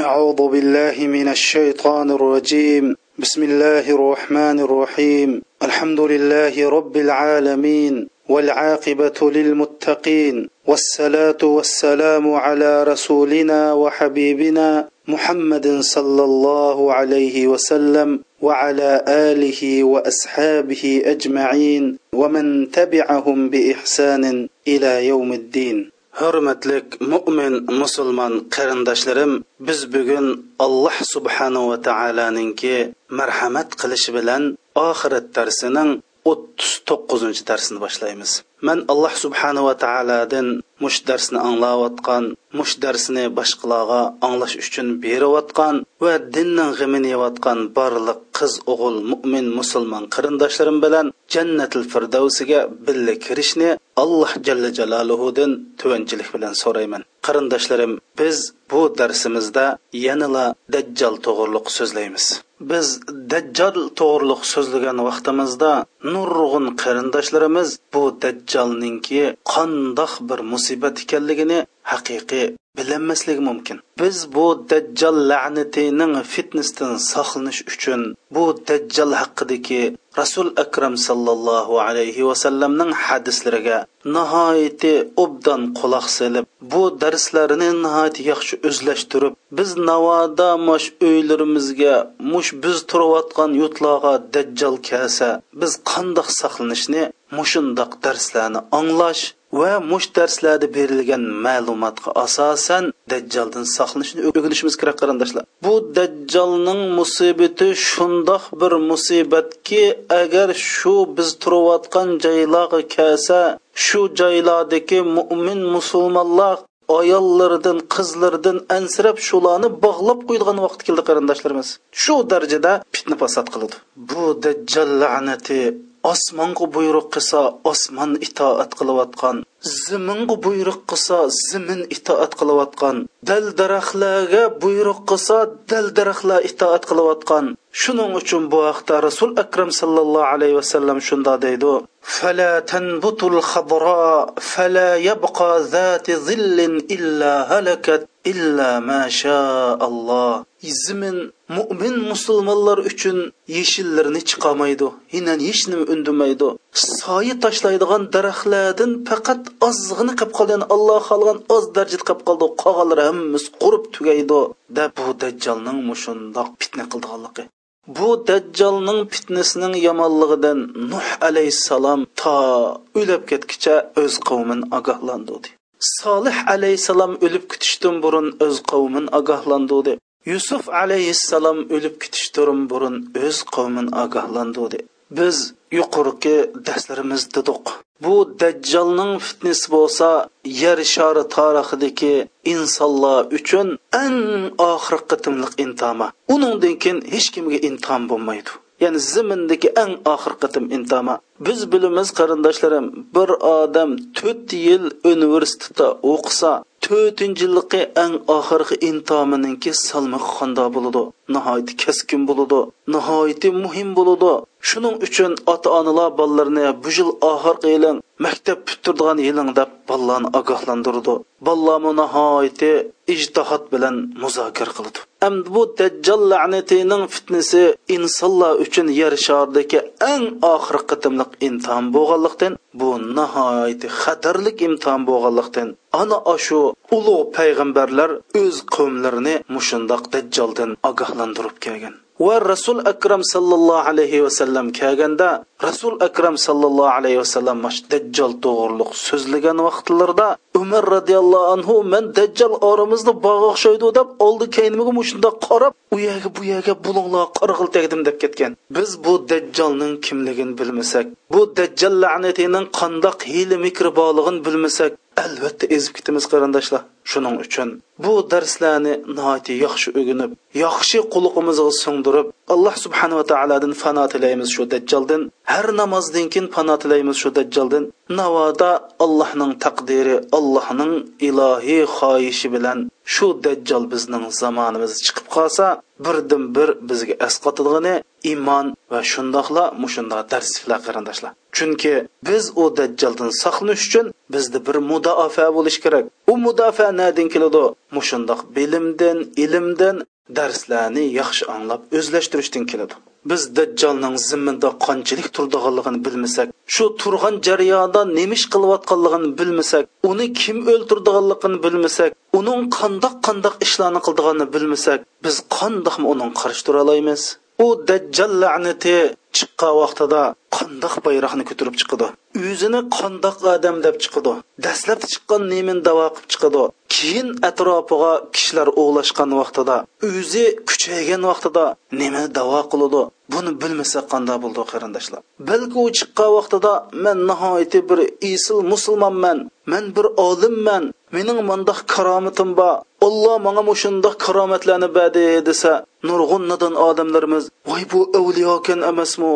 أعوذ بالله من الشيطان الرجيم. بسم الله الرحمن الرحيم. الحمد لله رب العالمين والعاقبة للمتقين. والصلاة والسلام على رسولنا وحبيبنا محمد صلى الله عليه وسلم وعلى آله وأصحابه أجمعين ومن تبعهم بإحسان إلى يوم الدين. Hurmatlik mo'min musulmon qarindoshlarim biz bugun alloh subhanahu va taoloninki marhamat qilishi bilan oxirat darsining o'ttiz to'qqizinchi darsini boshlaymiz. Man alloh subhanahu va taolodan mush darsni anglayotgan mush darsni boshqalarga anglash uchun berayotgan va dinning g'imini yeyotgan barliq qiz o'g'il mo'min musulmon qarindoshlarim bilan jannatil firdavsiga birga kirishni alloh jalla jaloluhudan tuvanchilik bilan so'rayman. Qarindoshlarim biz bu darsimizda yanala dajjal to'g'riliq so'zlaymiz. Biz dajjal to'g'riliq so'zlagan vaqtimizda nurg'un qarindoshlarimiz bu dajjalninki qandoq bir musibat ekanligini haqiqiy bilinmasligi mumkin. Biz bu dajjal la'natining fitnasidan saqlanish uchun bu dajjal haqidagi rasul akram sallallohu alayhi vasallamning hadislariga nihoyatda obdan quloq solib bu darslarni nihoyat yaxshi o'zlashtirib biz navoda mosh uylarimizga mush biz turayotgan yurtlarga dajjal kelsa biz qandoq saqlanishni mushundoq darslarni anglash va mush darslarda berilgan ma'lumotga asosan dajjaldan saqlanishni o'rganishimiz kerak qarindoshlar. Bu dajjalning musibati shundoq bir musibatki agar shu biz turayotgan joylarga kelsa shu joylardagi mo'min musulmonlar ayollardan qizlardan ansirab shularni bog'lab qo'yilgan vaqt keldi qarindoshlarimiz. Shu darajada fitna fasod qiladi bu dajjal la'nati osmonga buyruq qilsa osmon itoat qilayotgan. Ziminga buyruq qilsa zimin itoat qilayotgan. Dal daraxtlarga buyruq qilsa dal daraxtlar itoat qilayotgan. Shuning uchun bu haqda rasul akram sallallohu alayhi vasallam shunda deydi. Fala tanbutul xadro fala yabqa zati zillin illa halakat. illa ma shaalloh izimin mu'min musulmonlar uchun yeshillarni chiqamaydi hinan hech nima undimaydi soyi tashlaydigan daraxtlardan faqat ozg'ini qilib qolgan alloh xohlagan oz darajada qilib qoldi qolganlar hammasi qurib tugaydi deb bu dajjolning mushundoq fitna qildiganligi bu dajjolning fitnasining yomonligidan nuh alayhissalom to o'lab ketgicha o'z qavmin ogohlandi solih alayhissalom o'lib ketishdan burun o'z qavmin ogohlantirdi yusuf alayhissalom o'lib ketishdan burun o'z qavmin ogohlantirdi biz yuqorgi darslarimiz dedik. Bu dajjolning fitnasi bo'lsa yer shari tarixidagi insonlar uchun eng oxirgi qitimliq intoma uningdan keyin hech kimga intom bo'lmaydi. Ya'ni zimindagi eng oxirgi qitim intoma biz bilamiz qarindoshlarim bir odam to'rt yil universitetda o'qisa to'rtinchi yilligi eng oxirgi intomininki salmoqi qandoq bo'ladi. Nihoyatda keskin bo'ladi. Nihoyatda muhim bo'ladi. Shuning uchun ota onalar bolalarni bu yil oxirgi yiling maktab bitirdigan yiling deb bolalarni ogohlantirdi. Bolalarni nihoyatda ijtihod bilan muzokara qildi. Endi bu dajjal la'natining fitnasi insonlar uchun yer sharidagi eng oxirgi qitimliq imtihon bo'lganlikdan bu nihoyatda xatarlik imtihon bo'lganlikdan. Ana ashu ulug' payg'ambarlar o'z qavmlarini mushundoq dajjoldan ogohlantirib kelgan. Va rasul akram sallallohu alayhi vasallam kelganda rasul akram sallallohu alayhi vasallam mash dajjal to'g'riliq so'zlagan vaqtlarda umar roziyallohu anhu men dajjal oramizni bog'a o'xshaydi deb oldi keyinmiga shundoq qarab u yerga bu yerga bulunglar qarg'il tegdim deb ketgan. Biz bu dajjalning kimligini bilmasak bu dajjal la'natining qandoq hiyli mikri borlig'ini bilmasak albatta ezib ketamiz qarindoshlar. Shuning uchun bu darslarni nihoyatda yaxshi o'ginib yaxshi quluqimizga singdirib alloh subhanava taolodan fano tilaymiz shu dajjoldan har namozdan keyin fano tilaymiz shu dajjoldan navoda allohning taqdiri allohning ilohiy xohishi bilan shu dajjol bizning zamonimiz chiqib qolsa birdan bir bizga asqotilg'ini iymon va shundoqla mushundoq darsiflar qarindoshlar. Chunki biz u dajjaldan saqlanish uchun bizda bir mudofaa bo'lishi kerak. U mudofaa nadan keladi? Mushundoq bilimdan ilmdan darslarni yaxshi anglab o'zlashtirishdan keladi. Biz dajjolning zimminda qanchalik turdiganligini bilmasak shu turgan jarayonda nemish qilayotganligini bilmasak uni kim o'ltirdiganligini bilmasak uning qandoq qandoq ishlarni qildiganini bilmasak biz qandoqmi uning qarshi tura olamiz u dajjal la'nati chiqqan vaqtida qandoq bayroqni ko'tarib chiqadi? O'zini qandoq odam deb chiqadi? Dastlab chiqqan nemin davo qilib chiqadi. Keyin atrofiga kishilar o'g'lashgan vaqtida o'zi kuchaygan vaqtida nima davo qiladi. Buni bilmasa qanday bo'ldi qarindoshlar? Balki u chiqqan vaqtida man nihoyatda bir isil musulmonman man bir olimman mening mundoq karomatim bor. Olloh manga mushundoq karomatlarni berdi desa nurg'un nodon odamlarimiz voy bu avliyokan emasmi?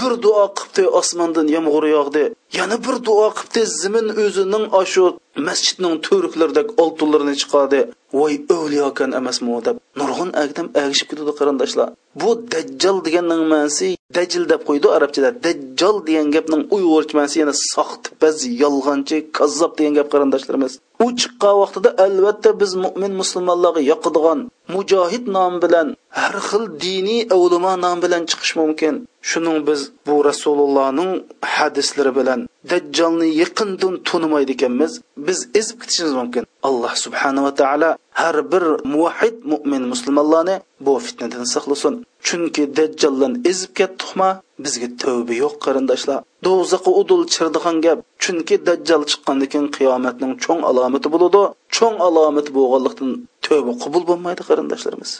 Bir duo qilibdi osmondan yomg'ir yog'di. Yana bir duo qilibdi zimin o'zining ashu masjidning to'riklaridagi oltinlarini chiqardi. Voy avliyokan emasmi? deb nurg'un agdam agishib ketadi qarindoshlar. Bu dajjal deganning ma'nosi dajil deb qo'ydi arabchada. Dajjal degan gapning uyg'urcha ma'nosi yana soxtipaz yolg'onchi kazzob degan gap qarindoshlarimiz. U chiqqan vaqtida albatta biz mo'min musulmonlarga yoqadigan mujohid nom bilan har xil diniy avlimo nom bilan chiqish mumkin. Shuning biz bu rasulullohning hadislari bilan dajjolni yaqindan tunimaydi ekanmiz. Biz ezib ketishimiz mumkin. Alloh subhanava taolo har bir muvahid mo'min musulmonlarni bu fitnadan saqlasin. Chunki dajjoldan ezib ketdikmi bizga tavba yo'q qarindoshlar. Do'zaqa udul chirdigan gap. Chunki dajjal chiqqandan keyin qiyomatning cho'ng alomati bo'ladi. Cho'ng alomati bo'lganlikdan tavba qabul bo'lmaydi qarindoshlarimiz.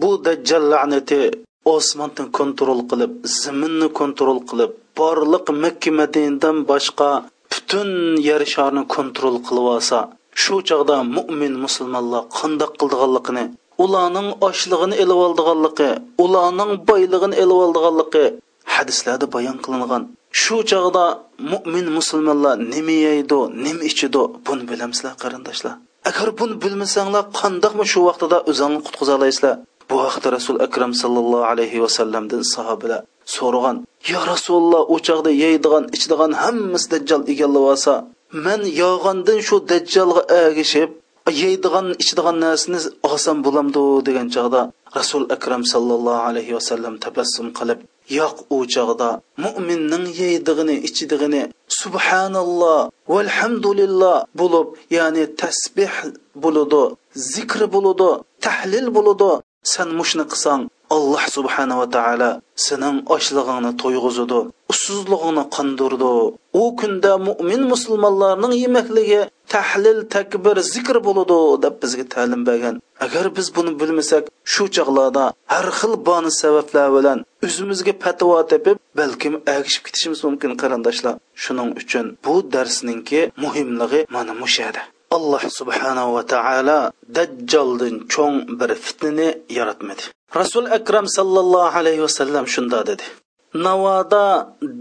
Bu dajjal la'nati osmonni kontrol qilib zaminni kontrol qilib borliq makka madinadan boshqa butun yer sharni kontrol qilib olsa shu chog'da mo'min musulmonlar qandoq qildiganligini ularning ochlig'ini ilib oldiganligi ularning boylig'ini ilib oldiganligi hadislarda bayon qilingan. Shu chog'da mo'min musulmonlar nima yeydi nima ichidi buni bilamsizlar qarindoshlar. Agar buni bilmasanglar qandoqmi shu vaqtida o'zingni qutqiza olasizlar bu haqda rasul akram sallallohu alayhi vasallamdan sahobalar so'ragan. Yo rasululloh u chog'da yeydigan ichadigan hammasi dajjal egallab olsa man yog'andan shu dajjalga ergishib yeydigan ichadigan narsani olsam bo'lamdi degan chog'da rasul akram sallallohu alayhi vasallam tabassum qilib yo'q u chog'da mo'minning yeydig'ini ichidig'ini subhanalloh valhamdulillah bo'lib ya'ni tasbeh bo'ludi zikr bo'ludi tahlil bo'ludi sen mushni qilsang alloh subhanava taolo sening ochlig'ingni to'yg'izidi usuzlig'ingni qondirdi. U kunda mo'min musulmonlarning yemakligi tahlil takbir zikr bo'ladi deb bizga ta'lim bergan. Agar biz buni bilmasak shu chog'larda har xil boni sabablar bilan o'zimizga patvo tepib balkim agishib ketishimiz mumkin qarindoshlar. Shuning uchun bu darsninki muhimligi mana mushada alloh subhanahu va taolo dajjoldan cho'ng bir fitnani yaratmadi. Rasul akram sallallohu alayhi vasallam shunda dedi. Navoda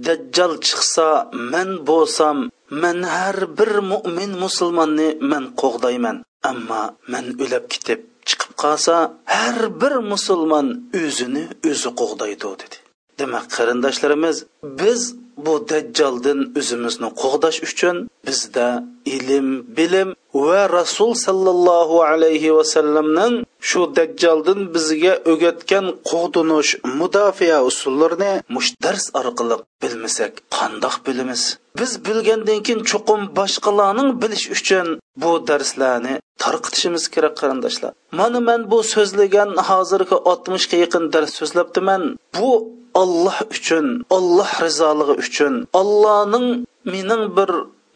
dajjal chiqsa man bo'lsam man har bir mo'min musulmonni man qo'g'dayman. Ammo man o'lab ketib chiqib qolsa har bir musulmon o'zini o'zi qo'g'daydi dedi. Demak qarindoshlarimiz biz bu dajjoldan o'zimizni qo'g'dash uchun bizda ilm bilim va rasul sallallohu alayhi vasallamning shu dajjoldan bizga o'rgatgan qo'g'dinish mudofaa usullarini mush dars orqali bilmasak qandoq bilamiz? Biz bilgandan keyin chuqum boshqalarning bilish uchun bu darslarni tarqitishimiz kerak qarindoshlar. Mana man bu so'zlagan hozirgi oltmishga yaqin dars so'zlabdiman. Bu olloh uchun olloh rizoligi uchun ollohning mening bir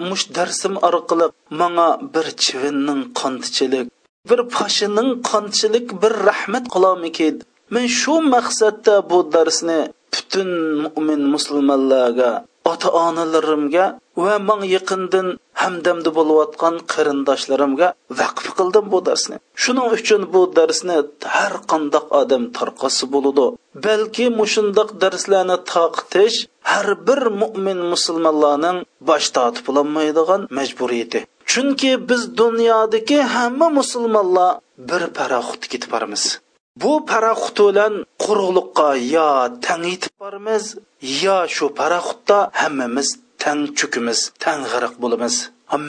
mush darsim orqali manga bir chivinning qontichilik bir pashining qonchilik bir rahmat qilamikin men shu maqsadda bu darsni butun mo'min musulmonlarga ota onalarimga va man yaqindan hamdamda bo'layotgan qarindoshlarimga vaqf qildim bu darsni. Shuning uchun bu darsni har qandoq odam tarqasi bo'ladi. Balki mushundoq darslarni taqitish har bir mo'min musulmonlarning bosh tortib bo'lolmaydigan majburiyati. Chunki biz dunyodagi hamma musulmonlar bir paraxutga ketib boramiz. Bu paraxut bilan quruqliqqa yo tang yetib boramiz yo shu paraxutda hammamiz tan chukimiz tan g'arq bo'lamiz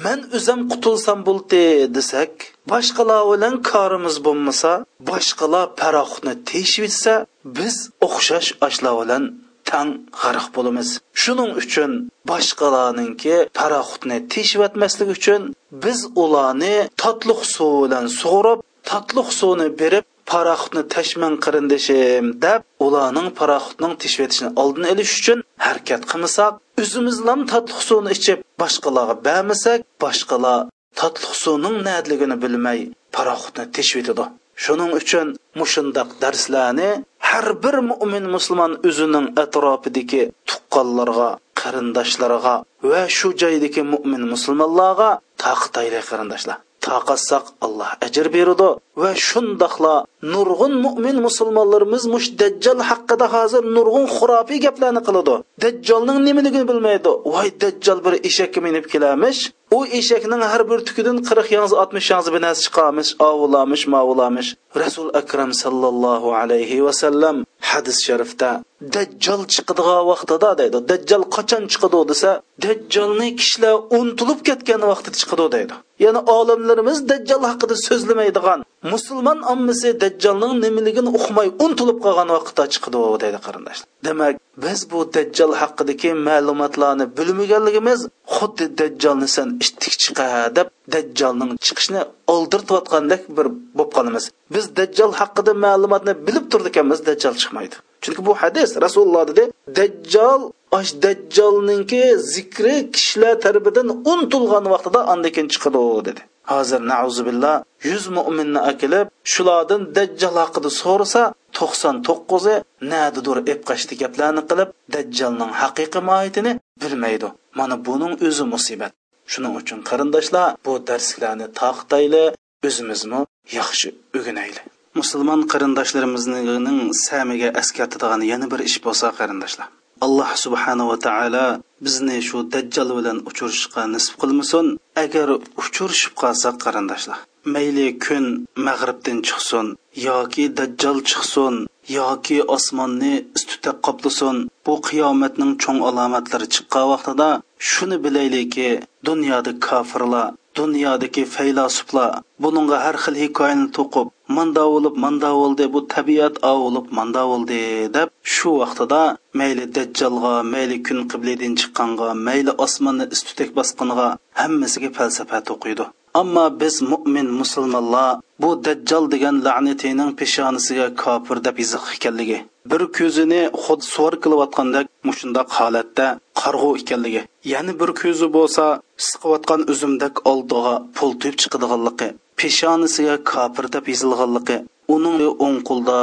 man o'zim qutulsam bo'ldi desak boshqalar bilan korimiz bo'lmasa boshqalar paroxni teshib etsa biz o'xshash ashlar bilan tan g'ariq bo'lamiz. Shuning uchun boshqalarninki paraxutni teshiyotmaslik uchun biz ularni totliq suv bilan sug'urib totliq suvni berib paraxutni tashman qirindishim deb ularning paraxutning tishvetishini oldini olish uchun harakat qilmasak o'zimizlam tatliq suvni ichib boshqalarga bermasak boshqalar tatliq suvning nadligini bilmay paraxutni tishvetidi shuning uchun mushundoq darslarni har bir mo'min musulmon o'zining atrofidagi tuqqanlarga qarindoshlarga va shu joydagi mo'min musulmonlarga taqtayli qarindoshlar taqassaq alloh ajr beradi va shundoqla nurg'un mo'min musulmonlarimiz mush dajjal haqida hozir nurg'un xurofiy gaplarni qiladi. Dajjolning nimaligini bilmaydi. Voy dajjal bir eshakka minib kelamish. U eshakning har bir tukidan qirq yangi oltmish yangi bir narsa chiqamish ovulamish mavulamish. Rasul akram sallallohu alayhi vasallam hadis sharifda dajjal chiqadigan vaqtida deydi. Dajjal qachon chiqadi desa dajjolni kishilar unutilib ketgan vaqtida chiqadi deydi. Ya'ni olimlarimiz dajjal haqida so'zlamaydigan musulmon ommasi dajjolning nimaligini uqmay unutilib qolgan vaqtda chiqadi deydi qarindoshlar demak biz bu dajjal haqidagi ma'lumotlarni bilmaganligimiz xuddi dajjolni san ishtik chiqa deb dajjolning chiqishini oldirtayotgandek bir bo'lib qolamiz. Biz dajjal haqida ma'lumotni bilib turdik ekanmiz dajjal chiqmaydi. Chunki bu hadis rasululloh dedi dajjal osh dajjolninki zikri kishilar tarbidan unutilgan vaqtida andakin chiqadi dedi. Hozir nauzubillah yuz mo'minni akilib shulardan dajjal haqida so'rasa to'qson to'qqizi nadidur epqashdi gaplarni qilib dajjalning haqiqiy mohiyatini bilmaydi. Mana buning o'zi musibat. Shuning uchun qarindoshlar bu darslarni taqtayli o'zimizmi yaxshi o'ginayli musulmon qarindoshlarimizning samiga askartadigan yana bir ish bo'lsa qarindoshlar. Alloh subhanava taolo bizni shu dajjal bilan uchrashishga nisb qilmasin. Agar uchrashib qolsak qarindoshlar mayli kun mag'ribdan chiqsin yoki dajjal chiqsin yoki osmonni ustida qoplasin bu qiyomatning cho'ng alomatlari chiqqan vaqtida shuni bilayliki dunyoda kofirlar dunyodagi faylasuflar buningga har xil hikoyani to'qib manda bo'lib manda bo'ldi bu tabiat bo'lib manda bo'ldi deb shu vaqtida mayli dajjalga mayli kun qiblidan chiqqanga mayli osmonni istutak bosqinga hammasiga falsafa to'qiydi. Ammo biz mo'min musulmonlar bu dajjal degan la'natining peshonasiga kofir deb yiziq ekanligi bir ko'zini xud suvar qilayotgandek mushundoq holatda qarg'u ekanligi yana bir ko'zi bo'lsa siqiyotgan uzumdak oldiga pul tuyib chiqadiganligi peshonasiga kofir deb yozilganligi uning o'ng qo'lda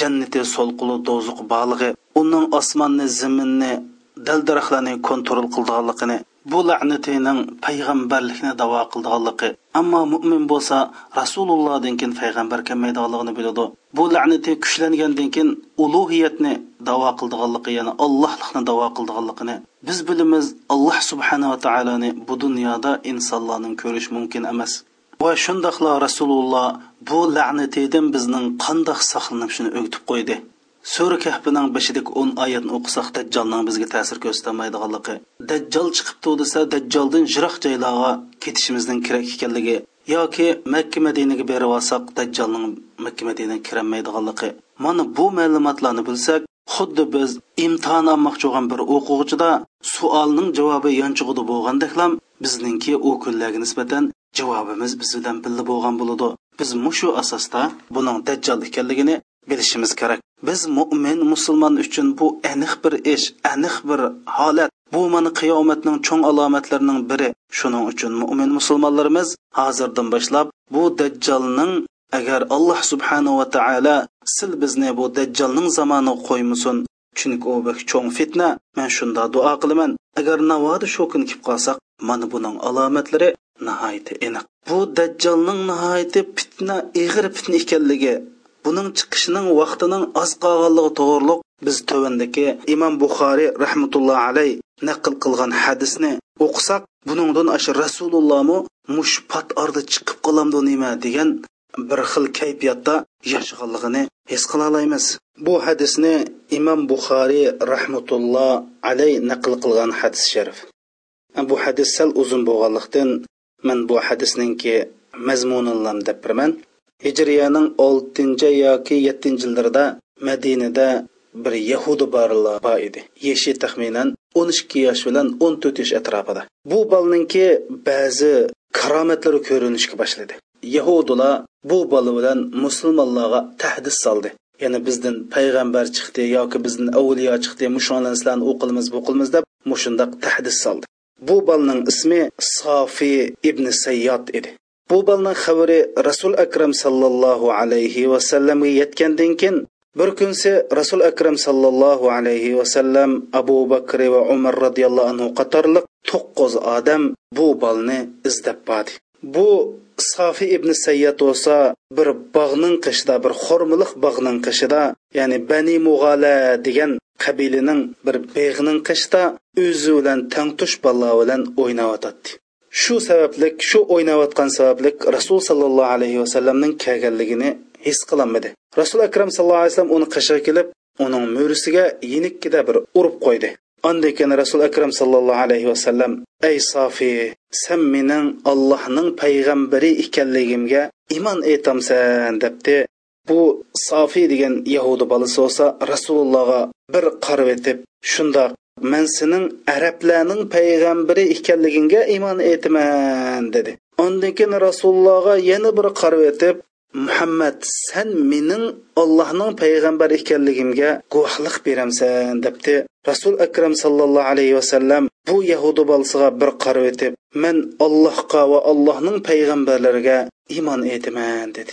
jannati so'l qo'li do'zuq borlig'i uning osmonni zaminni daldaraxlarni kontrol qildiganligini bu la'natining payg'ambarlikni davo qildiganligi. Ammo mo'min bo'lsa rasulullohdan keyin payg'ambar kelmaydiganligini biladi. Bu la'nati kuchlangandan keyin ulug'iyatni davo qildiganligi ya'ni allohlikni davo qildiganligini biz bilamiz. Alloh subhanava taoloni bu dunyoda insonlarning ko'rish mumkin emas. Va shundoqla rasululloh bu la'natidan bizning qandoq saqlanishini o'gitib qo'ydi. Sura kahbining beshidagi o'n oyatni o'qisak dajjolning bizga ta'sir ko'rsatmaydiganligi dajjol chiqibdi desa dajjoldan yiroq joylarga ketishimizning kerak ekanligi yoki makka madinaga berib olsak dajjolning makka madinaga kirolmaydiganligi. Mana bu ma'lumotlarni bilsak xuddi biz imtihon olmoqchi bo'lgan bir o'quvchida savolning javobi yonchug'ida bo'lgandaklam bizningki u kunlarga nisbatan javobimiz bizdan bilan bo'lgan bo'ladi. Biz mushu asosda buning dajjal ekanligini bilishimiz kerak. Biz mo'min musulmon uchun bu aniq bir ish aniq bir holat. Bu mana qiyomatning cho'ng alomatlarining biri. Shuning uchun mo'min musulmonlarimiz hozirdan boshlab bu dajjolning agar alloh subhanahu va taolo sil bizni bu dajjolning zamoni qo'ymasin. Chunki u bir cho'ng fitna. Man shunda duo qilaman. Agar navoda shu kun kelib qolsak mana buning alomatlari nihoyatda aniq. Bu dajjolning nihoyatda fitna ig'ir fitna ekanligi buning chiqishining vaqtining oz qolganligi to'g'riliq biz tuvandagi imom buxoriy rahmatullohi alay naql qilgan hadisni o'qisak buningdan ashu rasulullohmi mush pat orda chiqib qolamdi nima degan bir xil kayfiyatda yashaganligini his qila olamiz. Bu hadisni imom buxoriy rahmatulloh alay naql qilgan hadis sharif. Bu hadis sal uzun bo'lganlikdan man bu hadisninki mazmunini deb birman hijriyaning oltinchi yoki yettinchi yillarida madinada bir yahudi borlar bor edi. Yeshi taxminan o'n ikki yosh bilan o'n to'rt yosh atrofida. Bu bolaninki ba'zi karomatlari ko'rinishga boshladi. Yahudilar bu bola bilan musulmonlarga tahdis soldi. Ya'ni bizdan payg'ambar chiqdi yoki bizdan avliyo chiqdi mushonlar sizlarni u qilmiz bu qilmiz deb mushundoq tahdis soldi. Bu bolaning ismi sofiy ibn sayyod edi. Bu bolaning xabari rasul akram sallallohu alayhi vasallamga yetgandan keyin bir kunsi rasul akram sallallohu alayhi vasallam abu bakr va umar roziyallohu anhu qatorliq to'qqiz odam bu bolni izlab bordi. Bu sofi ibn sayyad bo'lsa bir bog'ning qishida bir xo'rmiliq bog'ning qishida ya'ni bani mug'ala degan qabilaning bir beg'ning qishida o'zi bilan tangtush balla bilan o'ynayotdi shu sabablik shu o'ynayotgan sabablik rasul sollallohu alayhi vasallamning kelganligini his qilolmadi rasul akram sallallohu alayhi vasallam uni qishga kelib uning mo'risiga yenikkida bir urib qo'ydi. Ondan keyin Rasul akram sallallohu alayhi vasallam ey sofi san mening Allohning payg'ambari ekanligimga iymon etamsan debdi. Bu sofi degan yahudi bolasi bo'lsa Rasulullohga bir qarab etib shundoq men sening arablarning payg'ambari ekanligingga iymon etaman dedi. Ondan keyin Rasulullohga yana bir qarab etib muhammad san mening allohning payg'ambari ekanligimga guvohlik beramsan debdi. Rasul akram sallallohu alayhi vasallam bu yahudi bolsiga bir qarab etib men allohga va allohning payg'ambarlariga iymon etaman dedi.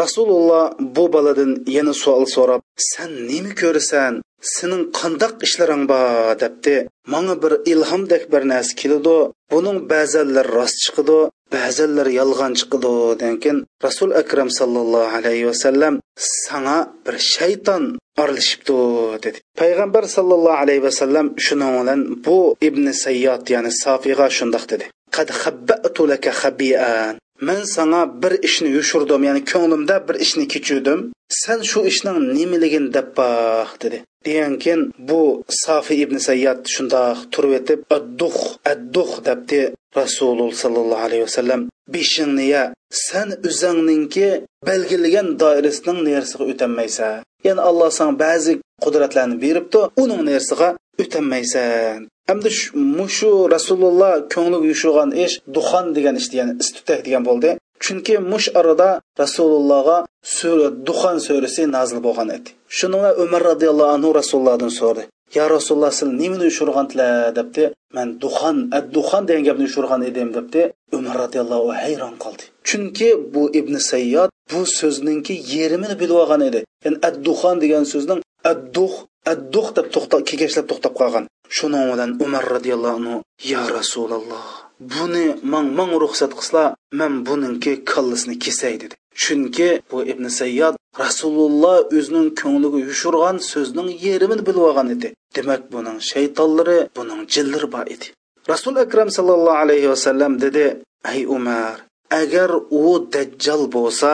Rasululloh bu boladan yana savol so'rab san nima ko'rasan? Sening qandoq ishlaring bor? debdi. Manga bir ilhomdek bir narsa keladi. Buning ba'zanlar rost chiqadi ba'zanlar yolg'on chiqadi. Degan rasul akram sallallohu alayhi vasallam sanga bir shayton aralashibdi dedi. Payg'ambar sallallohu alayhi vasallam shuning bilan bu ibn sayyod ya'ni sofiyga shundoq dedi. Qad habbatu laka khabian men sanga bir ishni yushurdim ya'ni ko'nglimda bir ishni kechirdim. Sen shu ishning nimaligini deb baq dedi. Degan bu safi ibn sayyad shundoq turib etib adduh adduh debdi rasululloh sollallohu alayhi vasallam. Beshingni ya sen o'zingninki belgilagan doirasining nersiga o'tolmaysan ya'ni alloh sanga ba'zi qudratlarni beribdi uning nersiga o'tolmaysan hamda shu rasululloh ko'ngli uyushirgan ish duxon degan ishdi ya'ni istutak degan bo'ldi. Chunki mush arada rasulullohga sura duxon surasi nozil bo'lgan edi. Shuni umar roziyallohu anhu rasulullohdan so'radi ya rasululloh siz nimani ushurgandilar debdi. Man duxon ad duxon degan gapni ushurgan edim debdi. Umar roziyallohu hayron qoldi. Chunki bu ibn sayyod bu so'zningki yerimini bilib olgan edi. Ya'ni ad duxon degan so'zning adduh adduh deb to'xtab kekashlab to'xtab qolgan. Shuning bilan umar roziyallohu anhu yo rasululloh buni man man ruxsat qilsa man buninki kallasini kesay dedi. Chunki bu ibn sayyod rasululloh o'zining ko'ngliga yushurgan so'zning yerimini bilib olgan edi. Demak buning shaytonlari buning jillari bor edi. Rasul akram sallallohu alayhi vasallam dedi ey umar agar u dajjal bo'lsa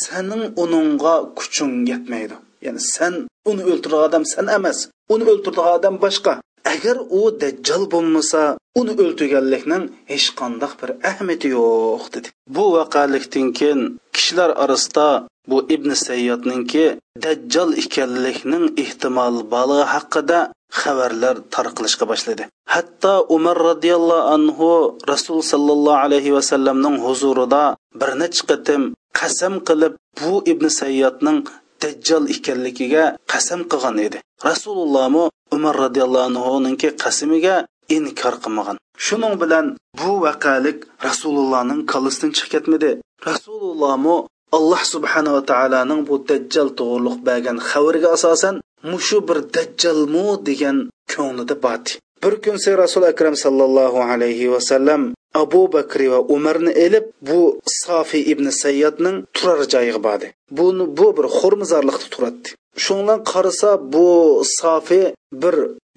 sening uningga kuching yetmaydi. Ya'ni sen uni o'ltirgan odam san emas. Uni o'ltirgan odam boshqa agar u dajjal bo'lmasa uni o'ltirganlikning hech qandoq bir ahamiyati yo'q dedi. Bu vaqalikdan keyin kishilar orasida bu ibn sayyodninki dajjal ekanlikning ehtimol bali haqida xabarlar tarqalishga boshladi hatto umar roziyallohu anhu rasul sollallohu alayhi vasallamning huzurida bir necha qatim qasam qilib bu ibn sayyodning dajjol ekanligiga qasam qilgan edi. Rasulullohmi umar roziyallohu anhuninki qasamiga inkor qilmagan. Shuning bilan bu vaqalik rasulullohning kallasidan chiqib ketmadi. Rasulullohmi alloh subhanava taoloning bu dajjal to'g'riliq bergan xabarga asosan mushu bir dajjalmu degan ko'nglida boti bir kunsi rasul akram sallallohu alayhi vasallam abu bakri va umarni elib bu sofiy ibn sayyadning turar joyiga bordi. Buni bu bir xurmizorlikda turadi shundan qarasa bu sofi bir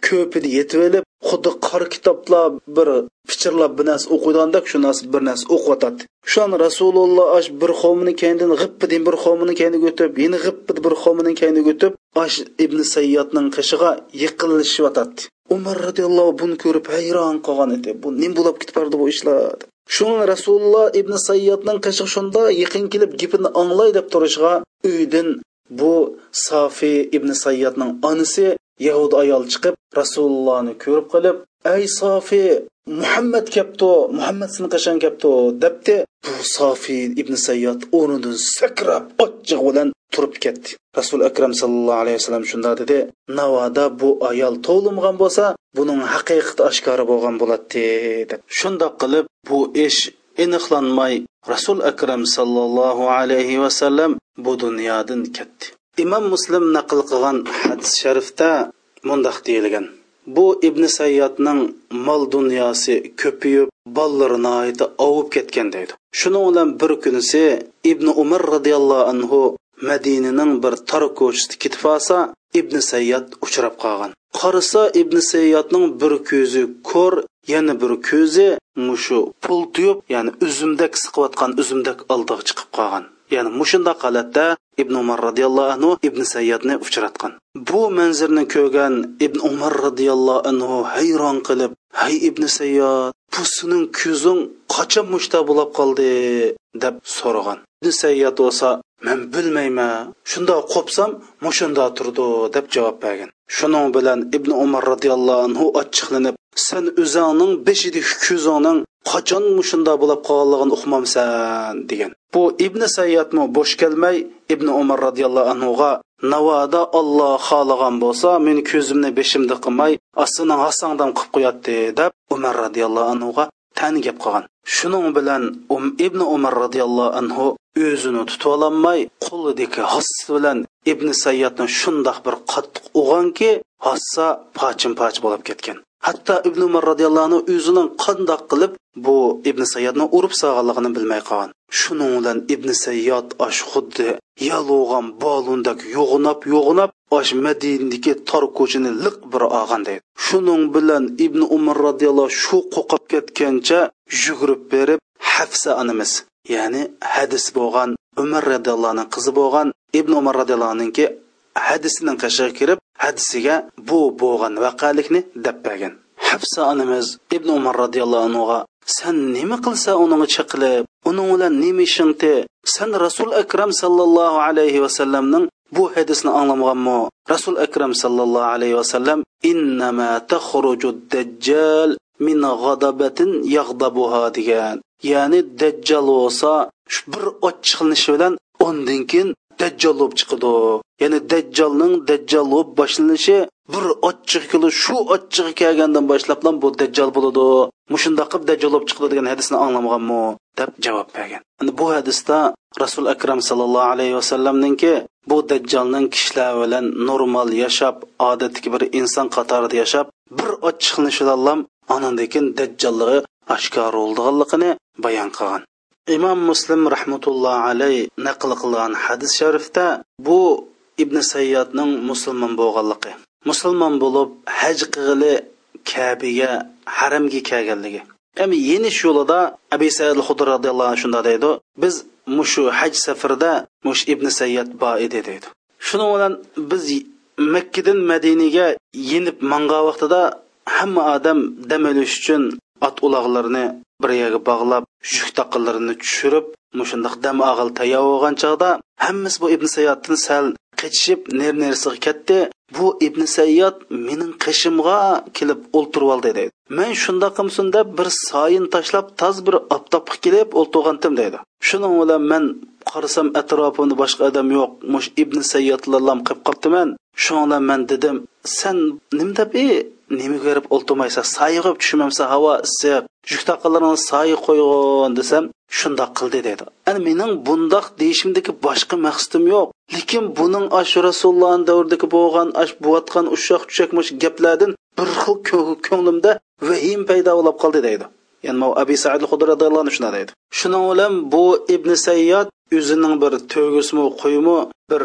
ko'pini yetib olib xuddi qora kitoblar bir pichirlab bir narsa o'qiydigandek shu narsa bir narsa o'qiyotadi. Shon rasululloh ash bir qavmini keyindan g'ippidin bir qavmini kayniga o'tib yana g'ippi bir qavmini kayniga o'tib ash ibn sayyodning qishig'a yiqilishyotadi umar roziyallohu buni ko'rib hayron qolgan edi. Bu nim bo'lib ketib bordi bu ishlar? Shuni rasululloh ibn sayyodning qishi shunda yaqin kelib gapini anglay deb turishga uydan bu sofiy ibn sayyodning onasi yahud ayol chiqib rasulullohni ko'rib qolib ay sofiy muhammad kelibdi muhammad seni qachon kelibdi debdi. Bu sofiy ibn sayyod o'rnidan sakrab ochiq bilan turib ketdi. Rasul akram sallallohu alayhi vasallam shunda dedi navoda bu ayol tug'ilmagan bo'lsa buning haqiqati oshkora bo'lgan bo'ladi deb. Shundoq qilib bu ish aniqlanmay rasul akram sallallohu alayhi vasallam bu dunyodan ketdi. Imom muslim naql qilgan hadis sharifda mundoq deyilgan. Bu ibn sayyodning mol dunyosi ko'payib bollarni ovib ketgan deydi. Shuning bilan bir kunisi ibn umar roziyallohu anhu madinaning bir tor ko'chasida ketib olsa ibn sayyod uchrab qolgan. Qarasa ibn sayyodning bir ko'zi ko'r yana bir ko'zi mushu pul tuyib ya'ni uzumdak siqiyotgan uzumdak oldiga chiqib qolgan. Ya'ni mushundoq holatda ibn umar roziyallohu anhu ibn sayyodni uchratgan. Bu manzirni ko'rgan ibn umar roziyallohu anhu hayron qilib hay ibn sayyod bu sening ko'zing qachon mushta bo'lib qoldi? deb so'ragan. Ibn sayyod bo'lsa men bilmayman shundoq qo'psam mushunda turdi deb javob bergan. Shuning bilan ibn umar roziyallohu anhu achchiqlanib sen o'zingning beshidagi ko'zingning qachon mushunda bo'lib qolganligini uqmamsan degan. Bu ibn sayyatmi bo'sh kelmay ibn umar roziyallohu anhuga navoda olloh xohlagan bo'lsa men ko'zimni beshimda qilmay ostini hasangdan qilib qo'yadi deb umar roziyallohu anhuga tan gap qolgan shuning bilan um ibn umar roziyallohu anhu o'zini tutib ololmay qo'lidagi hassa bilan ibn sayyatni shundoq bir qattiq uyg'onki hassa pochin poch bo'lib ketgan. Hatto ibn umar roziyallohu anhu o'zining qandoq qilib bu ibn sayyodni urib solganligini bilmay qolgan. Shuning bilan ibn sayyod osh xuddi yalug'an bolundak yo'g'inab yo'g'inab osh madinadagi tor ko'chani liq bir olgan deydi shuning bilan ibn umar roziyallohu shu qo'qib ketgancha yugurib berib hafsa onamiz ya'ni hadis bo'lgan umar roziyallohuning qizi bo'lgan ibn umar roziyallohuniki hadisining qashig'i kirib hadisiga bu bo'lgan vaqalikni deb bergan. Hafsa onamiz ibn umar roziyallohu anhuga san nima qilsa uning chiqilib uning bilan nima ishingti san rasul akram sallallohu alayhi vasallamning bu hadisni anglamaganmi rasul akram sallallohu alayhi vasallam innama taxruju dajjal min g'adabatin yag'dabuha degan. Ya'ni dajjal bo'lsa bir ochiqlanishi bilan undan keyin dajjol bo'lib chiqadi. Ya'ni dajjolning dajjol bo'lib boshlanishi bir ochiq kili shu ochiqqa kelgandan boshlab bu dajjol bo'ladi. Mushunda qilib dajjol bo'lib chiqadi degan hadisni anglamaganmi? Deb javob bergan. Endi bu hadisda rasul akram sallallohu alayhi vasallamninki bu dajjolning kishilar bilan normal yashab odatdagi bir inson qatorida yashab bir ochiqlanishidan anandekin keyin dajjolligi oshkor bo'lganligini bayon qilgan. Imom muslim rahmatullohi alayh naql qilgan hadis sharifda bu ibn sayyodning musulmon bo'lganligi musulmon bo'lib haj qilg'ili kabiga haramga kelganligi Әми yenish yo'lida Abi Said al-Xudri anhu shunda deydi, biz mushu haj safarida mush Ibn Sayyad bor edi deydi. Shuning bilan biz Makkadan Madinaga yenib manga vaqtida hamma odam dam olish uchun ot uloqlarini bir yerga bog'lab, shuk taqinlarini tushirib, mushundaq dam og'il tayyor bo'lgan chog'da hammasi bu Ibn Sayyaddan sal qechishib ner-nersiga ketdi. Bu Ibn sayyod mening qishimga kelib o'ltirib oldi deydi. Men shunda qilsin deb bir soyin tashlab toz bir oftobga kelib o'ltirgandim deydi. Shuning bilan men qarasam atrofimda boshqa odam yo'q. Mush Ibn Sayyadlarlam qilib qoptiman. Shunda men dedim, sen nim deb nima ko'rib o'ltirmaysa, sayg'ib tushmamsa havo issiq, yuk taqalarini sayi qo'yg'in desam, shundoq qildi dedi. Ani mening bundoq deyishimdagi boshqa maqsadim yo'q. Lekin buning ash rasulullohni davridagi bo'lgan ash buvatgan ushoq tushakmish gaplardan bir xil ko'nglimda vahim paydo bo'lib qoldi deydi. Ya'ni Abi Sa'id hudr roziyallohu anhu shunday deydi. Shuning bilan bu Ibn sayyod o'zining bir to'g'ismi qo'yimi bir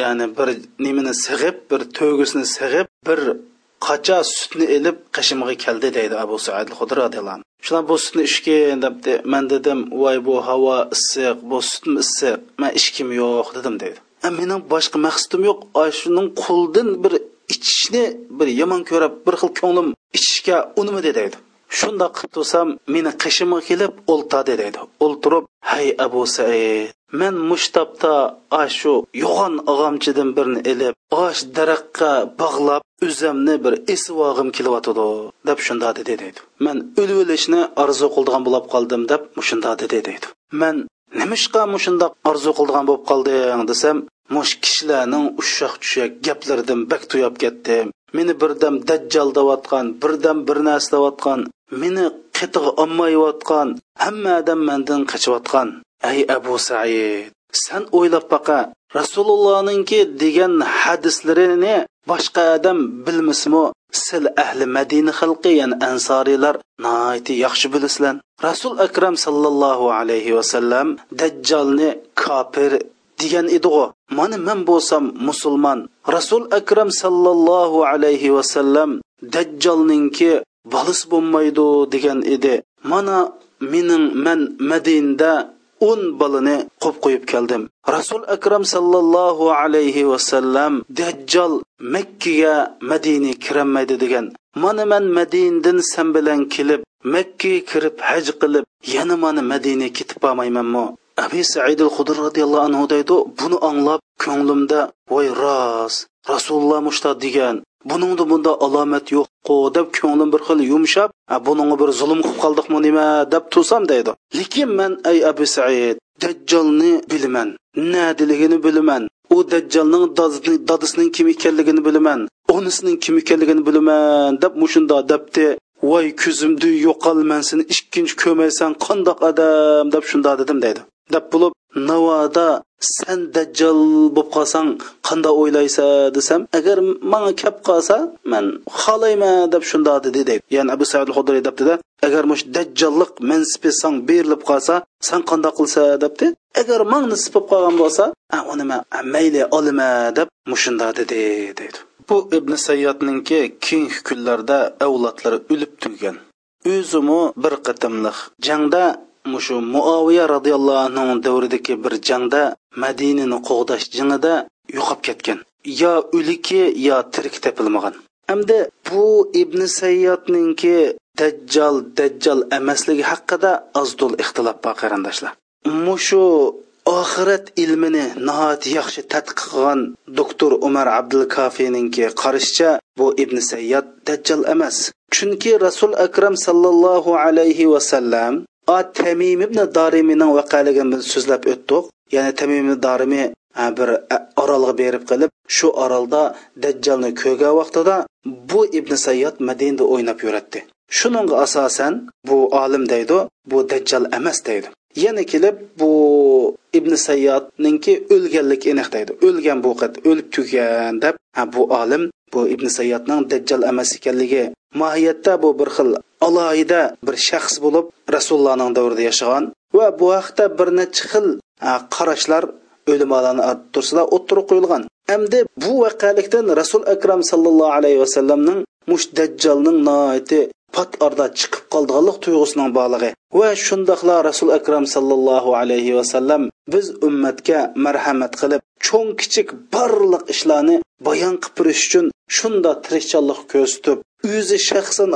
ya'ni bir nimani sig'ib bir to'g'isini sig'ib bir qacha sutni ilib qishimga keldi deydi abu said xudri roziyallohu shular bu sutni ichgin debdi man dedim voy bu havo issiq bu sutmi issiq man ichkim yo'q dedim deydi. Mening boshqa maqsadim yo'q shuning quldan bir ichishni bir yomon ko'rib bir xil ko'nglim ichishga unimidi deydi. Shundoq qilib tursam meni qishimga kelib o'ltadi deydi. O'ltirib hay abu said men mushtabda shu yo'g'on og'amchidan birini ilib osh daraxtga bog'lab o'zimni bir esivog'im kelyotidi deb shunda dedi deydi. Man o'lib o'lishni orzu qildigan bo'lib qoldim deb mushunda dedi deydi. Man nimishqa mushundoq orzu qildigan bo'lib qolding desam mush kishilarning ushoq tushak gaplaridan bak tuyab ketdim. Meni birdam dajjal deyotgan birdam bir narsa deyotgan meni qitig'i ommayotgan hamma odam mandan qochayotgan. Ey abu said san o'ylab baqa rasulullohninki degan hadislarini boshqa odam bilmasmi sil ahli madina xalqi ya'ni ansoriylar naiti yaxshi bilasizlar. Rasul akram sallallohu alayhi vasallam dajjolni kofir degan edi mana men bo'lsam musulmon. Rasul akram sallallohu alayhi vasallam dajjolninki bolis bo'lmaydi degan edi. Mana mening man madinda o'n bolani qo'yib qo'yib keldim. Rasul akram sallallohu alayhi vasallam dajjol makkaga madina kirolmaydi degan. Mana man madinadan san bilan kelib makkaga kirib haj qilib yana mana madinaga ketib bormaymanmi? Abi said al hudr roziyallohu anhu deydi buni anglab ko'nglimda voy rost rasululloh mushta degan buningda bunda alomat yo'qku deb ko'nglim bir xil yumshab buningga bir zulm qilib qoldikmi nima? deb tursam deydi. Lekin man ey abu said dajjolni bilaman nadiligini bilaman u dajjolning dadisining kim ekanligini bilaman onisining kim ekanligini bilaman deb mushunda debdi. Voy ko'zimni yo'qolmansin ikkinchi ko'maysan qandoq odam? deb shunda dedim deydi. Deb bo'lib navoda san dajjal bo'lib qolsang qanday o'ylaysan desam agar manga kelib qolsa man xohlayman deb shundoq dedi deydi ya'ni abu said hudriy debdida agar mush dajjallik mansibi sang berilib qolsa san qanday qilsa debdi agar man nisib bo'lib qolgan bo'lsa uni man mayli olima deb mushunda dedi deydi bu ibn sayyodninki keyingi kunlarda avlodlari o'lib tugan o'zimi bir qatimliq jangda mushu muoviya roziyallohu anhu davridagi bir jangda madinani qo'g'dash jangida yo'qolib ketgan. Yo o'liki yo tirik topilmagan hamda bu ibn sayyodninki dajjal dajjal emasligi haqida ozdul ixtilof bor qarindoshlar. Mushu oxirat ilmini nihoyat yaxshi tadqiq qilgan doktor umar abdulkafiyninki qarashicha bu ibn sayyad dajjal emas. Chunki rasul akram sallallohu alayhi vasallam tamim ibn dorimining vaqaligini biz so'zlab o'tdik. Ya'ni tamim dorimi bir orolga berib qilib shu orolda dajjalni ko'rgan vaqtida bu ibn sayyod madinada o'ynab yuratdi. Shuningga asosan bu olim deydi bu dajjal emas deydi. Yana kelib bu ibn sayyodninki o'lganlik aniq deydi. O'lgan bu o'lib tugan deb ha bu olim bu ibn sayyodning dajjal emas ekanligi. Mohiyatda bu bir xil alohida bir shaxs bo'lib rasulullohning davrida yashagan va bu haqda bir necha xil qarashlar o'limalarni tursida o'ttirib qo'yilgan. Endi bu vaqalikdan rasul akram sallallohu alayhi vasallamning mush dajjalning noiti pat orada chiqib qoldiganlik tuyg'usining borlig'i va shundoqla rasul akram sallallohu alayhi vasallam biz ummatga marhamat qilib cho'ng kichik barliq ishlarni bayon qilib turish uchun shunda tirishchanlik ko'rsatib o'zi shaxsan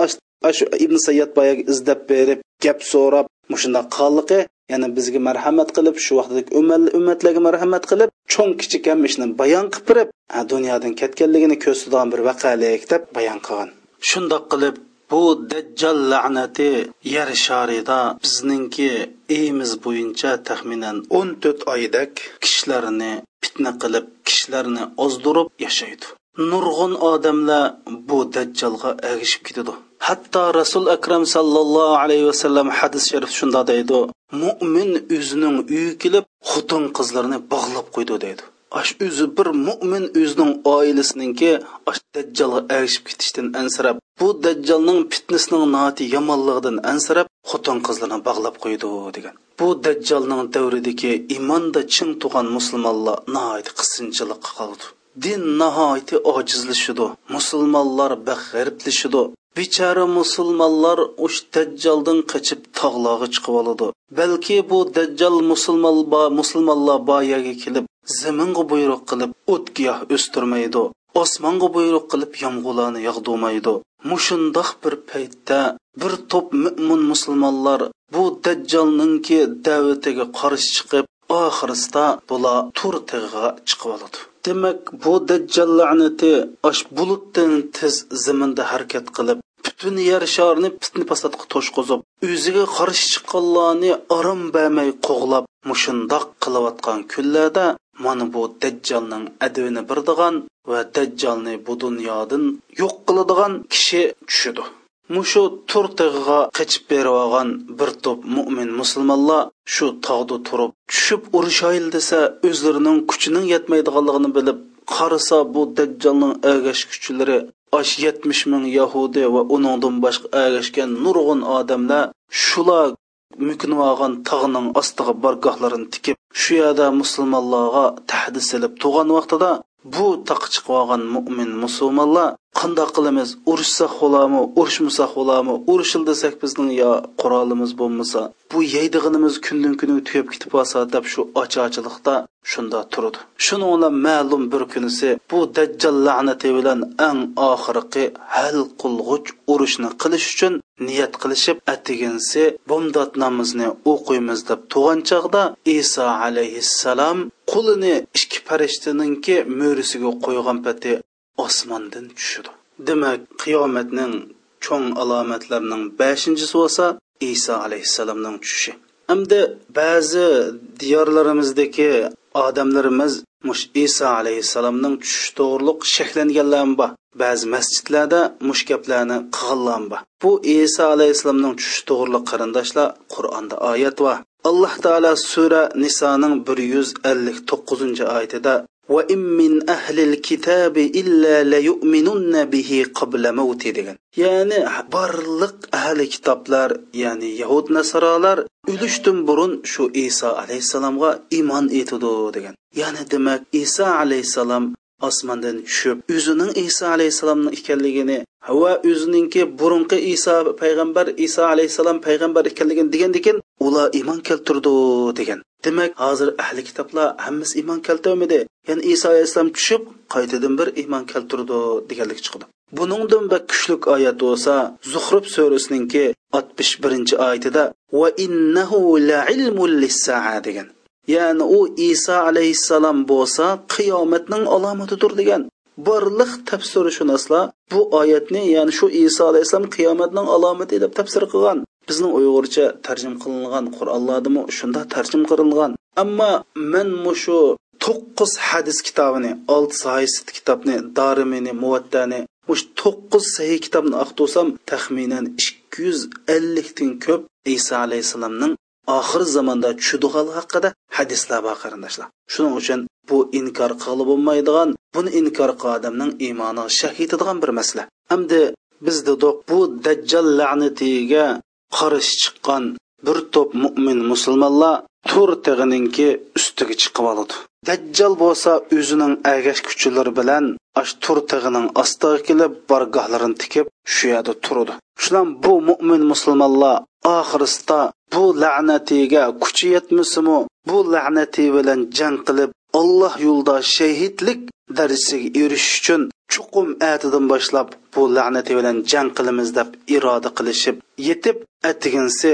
shu ibn sayyad boya izlab berib gap so'rab mushunda qonliqi ya'ni bizga marhamat qilib shu vaqtdagi ummatlarga marhamat qilib cho'ng kichik ham ishni bayon qilib turib dunyodan ketganligini ko'rsatadigan bir vaqalik deb bayon qilgan. Shundoq qilib bu dajjal la'nati yer sharida bizningki eyimiz bo'yicha taxminan o'n to'rt oydak kishilarni fitna qilib kishilarni ozdirib yashaydi. Nurg'un odamlar bu dajjalga ergishib ketadi. Hatto rasul akram sallallohu alayhi vasallam hadis sharif shunda deydi mo'min o'zining uyi kelib xotin qizlarni bog'lab qo'ydi deydi. Ash o'zi bir mo'min o'zining oilasininki ash dajjalga erishib ketishdan ansirab bu dajjalning fitnasining nati yomonligidan ansirab xotin qizlarni bog'lab qo'ydi degan. Bu dajjalning davridagi iymonda chin tug'an musulmonlar nihoyat qisinchilikqa qoldi din nihoyatda ojizlashidi musulmonlar bag'arblashidi bechora musulmonlar ush dajjaldan qochib tog'larga chiqib oladi. Balki bu dajjal musulmonlar musulmonlar boyaga kelib zaminga buyruq qilib o't giyoh o'stirmaydi. Osmonga buyruq qilib yomg'irlarni yog'dirmaydi. Mushundoq bir paytda bir to'p mo'min musulmonlar bu dajjolninki da'vatiga qarshi chiqib oxirida bular tur tig'iga chiqib oladi. Demak bu dajjal la'nati osh bulutdan tez zaminda harakat qilib butun yer sharni fitna fasodga to'shqizib o'ziga qarshi chiqqanlarni orom bermay qo'g'lab mushundoq qilayotgan kunlarda mana bu dajjolning advini birdigan va dajjolni bu dunyodan yo'q qiladigan kishi tushidi mushu turtig'iga qechib berib olgan bir to'p mo'min musulmonlar shu tog'da turib tushib urishayl desa o'zlarining kuchining yetmaydiganligini bilib qarasa bu dajjolning agash kuchlari osh yetmish ming yahudi va uningdan boshqa agashgan nurg'un odamlar shular mukinib olgan tog'ning ostiga bargohlarini tikib shu yerda musulmonlarga tahdid silib tug'an vaqtida bu taq chiqib olgan mo'min musulmonlar qandoq qilamiz? Urushsak bo'lami urushmasak bo'lami urushil desak bizning yo qurolimiz bo'lmasa bu yeydig'inimiz kundan kuni tugab ketib qolsa deb shu ochachilikda shunda turdi. Shuni bilan ma'lum bir kunisi bu dajjal la'nati bilan eng oxirgi hal qilg'uch urushni qilish uchun niyat qilishib atiginsi bomdod namozni o'qiymiz deb tug'an chog'da iso alayhissalom qo'lini ikki farishtaninki mo'risiga qo'ygan pati osmondan tushdi demak qiyomatning cho'ng alomatlarining beshinchisi bo'lsa iso alayhissalomning tushishi. Hamda ba'zi diyorlarimizdagi odamlarimiz mush iso alayhissalomning tushishi to'g'riliq shaklanganlar bor. Ba'zi masjidlarda mush gaplarni qilganlar bor. Bu iso alayhissalomning tushishi to'g'riliq qarindoshlar qur'onda oyat va alloh taolo sura nisoning bir yuz ellik to'qqizinchi oyatida وإن من أهل الكتاب إلا ليؤمنن به قبل موته degan ya'ni barliq ahli kitoblar ya'ni yahud nasorolar o'lishdan burun shu iso alayhissalomga iymon etadi degan ya'ni demak iso alayhissalom osmondan tushib o'zining iso alayhissalomni ekanligini va o'zininki burunqi iso payg'ambar iso alayhissalom payg'ambar ekanligini degandekin ular iymon keltirdi degan. Demak hozir ahli kitoblar hammasi iymon keltirmadi. Ya'ni iso alayhissalom tushib qaytadan bir iymon keltirdi deganlik chiqdi. Buningdan bir kuchlik oyat bo'lsa zuhrub surasininki oltmish birinchi oyatida va innahu la ilmul degan. Ya'ni u iso alayhissalom bo'lsa qiyomatning alomatidir degan borliq tafsirshunoslar bu oyatni ya'ni shu iso alayhissalom qiyomatning alomati deb tafsir qilgan. Bizning uyg'urcha tarjim qilingan qur'onlardami shunda tarjim qilingan. Ammo men mushu to'qqiz hadis kitobini olti sahih kitobni dorimini muvattani mush to'qqiz sahiy kitobni aqtosam taxminan ikki yuz ellikdan ko'p iso alayhissalomning oxir zamonda tushadigan haqida hadislar bor qarindoshlar. Shuning uchun bu inkor qilib bo'lmaydigan buni inkor qilgan odamning iymoni shak etadigan bir masala. Hamda biz dedik bu dajjal la'natiga qarshi chiqqan bir to'p mo'min musulmonlar tur tig'ininki ustiga chiqib oladi. Dajjal bo'lsa o'zining agash kuchilari bilan ash tur tig'ining ostiga kelib bargohlarini tikib shu yerda turadi. Shular bu mo'min musulmonlar oxirisda bu la'natiga kuchi yetmasimi bu la'nati bilan jang qilib alloh yo'lida shahidlik darajasiga erishish uchun chuqum atidan boshlab bu la'nati bilan jang qilamiz deb iroda qilishib yetib atiginsi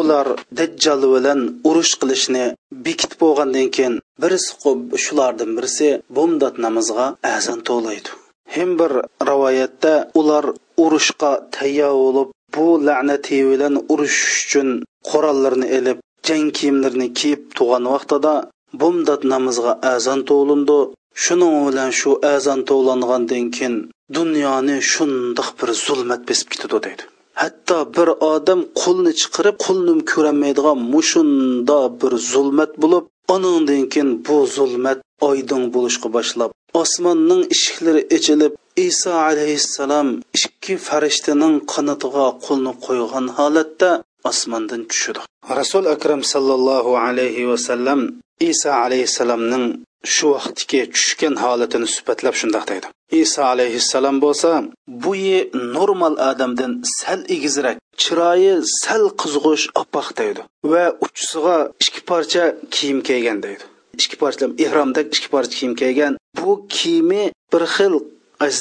ular dajjal bilan urush qilishni bekitib bo'lgandan keyin birisi shulardan birisi bomdod namozga azon to'laydi. Hem bir rivoyatda ular urushga tayyor bo'lib bu la'nati bilan urushish uchun qurollarni ilib jang kiyimlarini kiyib tug'an vaqtida bomdod namozga azon to'lindi shuning bilan shu azon to'langandan keyin dunyoni shundoq bir zulmat besib ketadi deydi. Hatto bir odam qo'lni chiqarib qo'lni ko'rolmaydigan mushunda bir zulmat bo'lib onandan keyin bu zulmat oydin bo'lishga boshlab osmonning eshiklari ochilib iso alayhissalom ikki farishtaning qanotiga qo'lni qo'ygan holatda osmondan tushdi. Rasul akram sallallohu alayhi vasallam iso alayhissalomning shu vaqtdagi tushgan holatini sifatlab shundoq deydi. Iso alayhissalom bo'lsa bu normal odamdan sal egizrak chiroyi sal qizg'ish oppoq deydi va uchisiga ikki parcha kiyim kiygan deydi. Ikki parcha ihromda ikki parcha kiyim kiygan. Bu kiyimi bir xil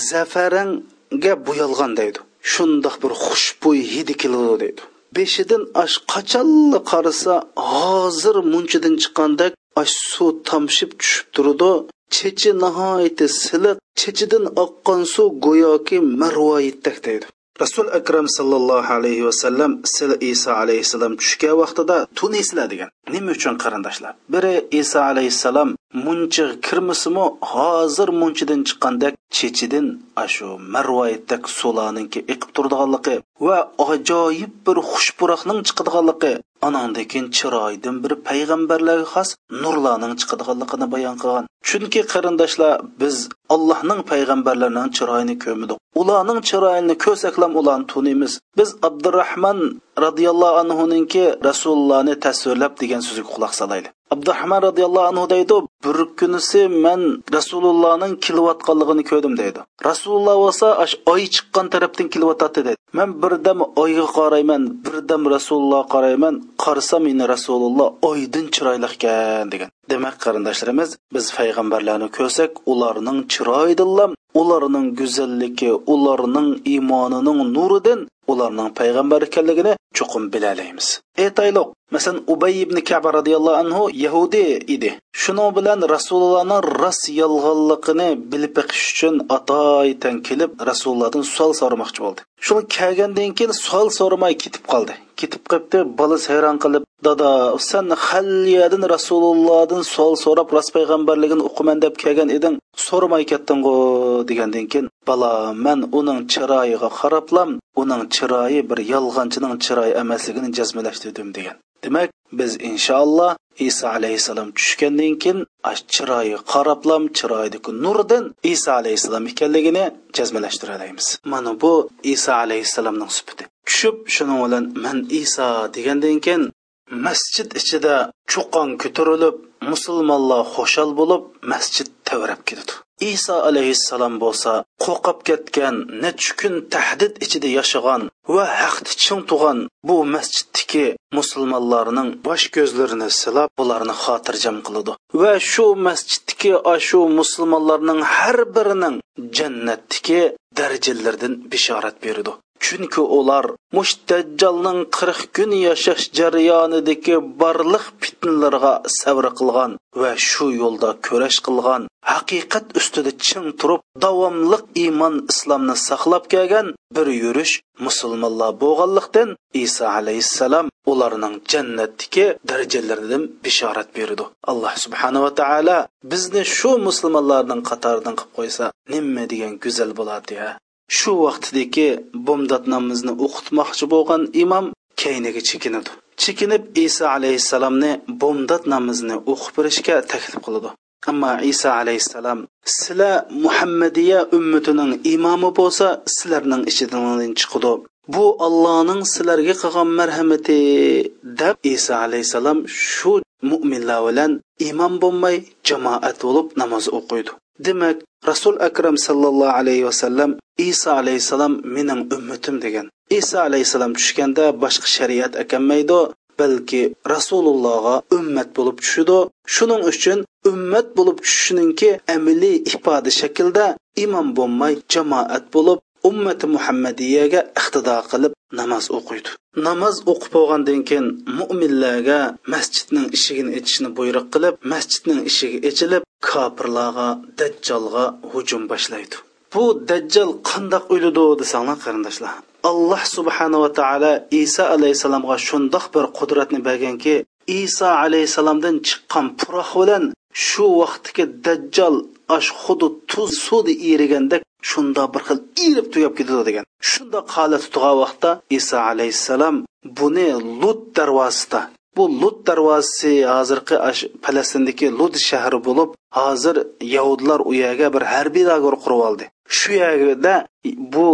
zafaranga bo'yalgan deydi. Shundoq bir xushbo'y hidi keladi deydi. Beshidan ash qachonli qarasa hozir munchidan chiqqandek ash suv tomshib tushib turdi chechi nihoyatda siliq chechidan oqqan suv go'yoki marvoyitdak deydi. Rasul akram sallallohu alayhi vasallam sil iso alayhissalom tushgan vaqtida tunaysizlar degan nima uchun qarindoshlar? Biri iso alayhissalom munchiga kirmasimi hozir munchidan chiqqandek chechidan ashu marvoyatdak sulaninki iqib turdiganligi va ajoyib bir xushpuroqning chiqadiganligi anandakin chiroydan bir payg'ambarlarga xos nurlarning chiqadiganligini bayon qilgan chunki qarindoshlar biz allohning payg'ambarlarining chiroyini ko'rmadik ularning chiroyini ko'rsaklam ularni tuniymiz biz abdurahmon roziyallohu anhuninki rasulullohni tasvirlab degan so'ziga quloq solaylik abdurahmon roziyallohu anhu deydi bir kunisi man rasulullohning kelayotganligini ko'rdim deydi. Rasululloh bo'lsa oy chiqqan tarafdan kelyotadi deydi. Man birdam oyga qarayman birdam rasulullohga qarayman qarasam meni rasululloh oydin chiroyli ekan degan. Demak qarindoshlarimiz biz payg'ambarlarni ko'rsak ularning chiroyidilam ularning go'zalligi ularning iymonining nuridan ularning payg'ambar ekanligini chuqur bilalaymiz. Aytaylik masalan ubay ibn kaba roziyallohu anhu yahudiy edi. Shuning bilan rasulullohning rost yolg'onligini bilib beqish uchun atoytan kelib rasulullohdan savol so'ramoqchi bo'ldi. Shuni kelgandan keyin savol so'ramay ketib qoldi. Ketib qolibdi bolasi hayron qilib dada san halliyadan rasulullohdan savol so'rab rost payg'ambarligini o'qiman deb kelgan eding so'ramay ketding'u? degandan keyin bala man uning chiroyiga qarablam uning chiroyi bir yolg'onchining chiroyi emasligini jazmalashtirdim degan. Demak biz inshaalloh iso alayhissalom tushgandan keyin chiroyi qarablam chiroyidagi nurdan iso alayhissalom ekanligini jazmalashtirolamiz mana bu iso alayhissalomning sifati. Tushib shuning bilan man iso degandan keyin masjid ichida cho'qon ko'tarilib musulmonlar xushal bo'lib masjid tavrab ketadi. Iso alayhissalom bo'lsa qo'rqib ketgan necha kun tahdid ichida yashagan va haqni ching tug'an bu masjiddagi musulmonlarning bosh ko'zlarini silab ularni xotirjam qiladi. Va shu masjiddagi shu musulmonlarning har birining jannatdagi darajalardan bishorat beradi. Chunki ular mustajjalning qirq kun yashash jarayonidagi barliq fitnalarga sabr qilgan va shu yo'lda kurash qilgan. Haqiqat ustida ching turib davomliq iymon islomni saqlab kelgan bir yurish musulmonlar bo'lganlikdan iso alayhissalom ularning jannatdagi darajalaridan bishorat berdi. Alloh subhanava taolo bizni shu musulmonlarning qatoridan qilib qo'ysa nima degan go'zal bo'ladi ya shu vaqtdagi bomdod namozni o'qitmoqchi bo'lgan imom kayniga chekinadi. Chekinib iso alayhissalomni bomdod namozini o'qib berishga taklif qiladi. Ammo iso alayhissalom sizlar muhammadiya ummatining imomi bo'lsa sizlarning ichidan chiqadi. Bu allohning sizlarga qilgan marhamati deb iso alayhissalom shu mo'minlar bilan imom bo'lmay jamoat bo'lib namoz o'qiydi. Demak rasul akram sallallohu alayhi vasallam iso alayhissalom mening ummatim degan. Iso alayhissalom tushganda boshqa shariat akanmaydi balki rasulullohga ummat bo'lib tushidi shuning uchun ummat bo'lib tushishiningki amaliy ifoda shaklda imom bo'lmay jamoat bo'lib ummati muhammadiyaga iqtido qilib namoz o'qiydi. Namoz o'qib bo'lgandan keyin mo'minlarga masjidning eshigini ichishni buyruq qilib masjidning eshigi ichilib kofirlarga dajjolga hujum boshlaydi. Bu dajjal qandoq o'lidi desanglar qarindoshlar. Alloh subhanava taolo iso alayhissalomga shundoq bir qudratni berganki iso alayhissalomdan chiqqan puroq bilan shu vaqtdagi dajjal ash xuddi tuz suvda erigandek shunda bir xil erib tugab ketadi degan. Shunda holat tutgan vaqtda iso alayhissalom buni lut darvozasida bu lut darvozasi hozirgi falastindagi lut shahri bo'lib hozir yahudlar u yerga bir harbiy lager qurib oldi. Shu yerda bu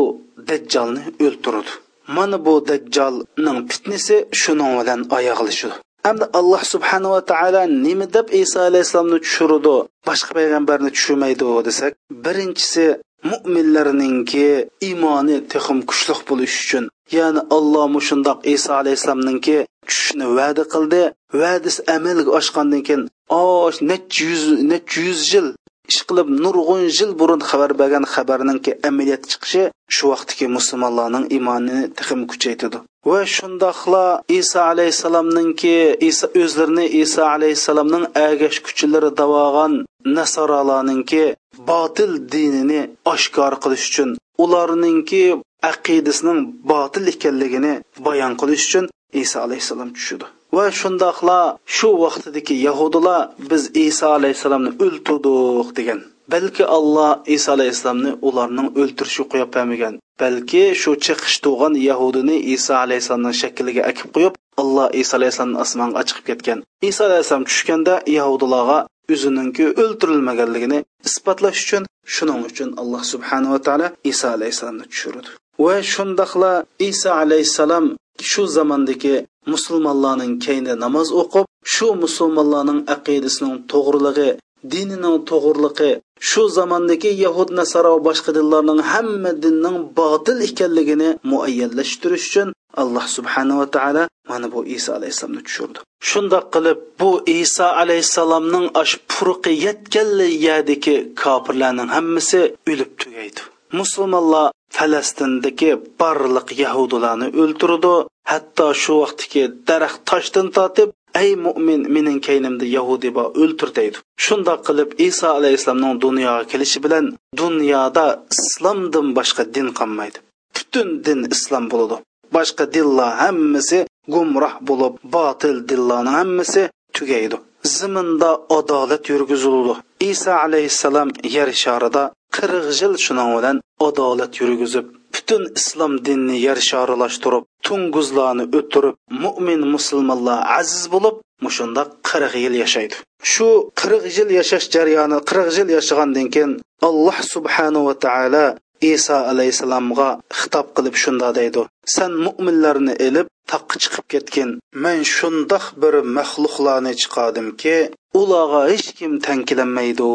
dajjalni o'ltirdi mana bu dajjolning fitnasi shuning bilan oyoqlashdi Hamda Alloh subhanahu va taolo nima deb Iso alayhissalomni tushirdi, boshqa payg'ambarni tushirmaydi desak, birinchisi mu'minlarningki iymoni texim kuchliq bo'lish uchun ya'ni alloh mushundoq iso alayhissalomninki tushishni va'da qildi va'dasi amalga oshgandan keyin osh necha yuz necha yuz yil ishqilib nurg'un yil burun xabar bergan xabarninki amaliyot chiqishi shu vaqtdagi musulmonlarning iymonini tixim kuchaytirdi. Va shundoqla iso alayhissalomninki iso o'zlarini iso alayhissalomning agash kuchilari davogan nasoralarninki botil dinini oshkor qilish uchun ularninki aqidasining botil ekanligini bayon qilish uchun iso alayhissalom tushidi va shundoqla shu vaqtidagi yahudilar biz iso alayhissalomni o'ltirdik degan. Balki alloh iso alayhissalomni ularning o'ltirishi qo'yib bermagan balki shu chiqish tug'an yahudini iso alayhissalomning shakliga akib qo'yib alloh iso alayhissalomni osmonga chiqib ketgan. Iso alayhissalom tushganda yahudilarga o'zininki o'ltirilmaganligini isbotlash uchun shuning uchun alloh subhanava taolo iso alayhissalomni tushirdi. Va shundoqla iso alayhissalom shu zamondagi musulmonlarning keyni namoz o'qib shu musulmonlarning aqidasining to'g'riligi dinining to'g'riligi shu zamondagi yahud nasaro va boshqa dinlarning hamma dinning botil ekanligini muayyanlashtirish uchun alloh subhanava taolo mana bu iso alayhissalomni tushirdi. Shundoq qilib bu iso alayhissalomning ash puruqi yetganli yadiki kofirlarning hammasi o'lib tugaydi. Musulmonlar falastindagi barliq yahudilarni o'ltirdi hatto shu vaqtdagi daraxt toshdan tortib ey mo'min mening kaynimda yahudi bor o'ltir deydi. Shundoq qilib iso alayhissalomning dunyoga kelishi bilan dunyoda islomdan boshqa din qolmaydi. Butun din islom bo'ladi. Boshqa dinlar hammasi gumroh bo'lib botil dinlarni hammasi tugaydi. Ziminda adolat yurgizildi. Iso alayhissalom yer sharida qirq yil shuning bilan adolat yurgizib butun islom dinini yer shorilashtirib tunguzlarni o'tirib mo'min musulmonlar aziz bo'lib mushundoq qirq yil yashaydi. Shu qirq yil yashash jarayoni qirq yil yashagandan keyin alloh subhanava taolo iso alayhissalomga xitob qilib shunda deydi. San mo'minlarni ilib taqqa chiqib ketgin. Man shundoq bir maxluqlarni chiqardimki ularga hech kim tankilanmaydi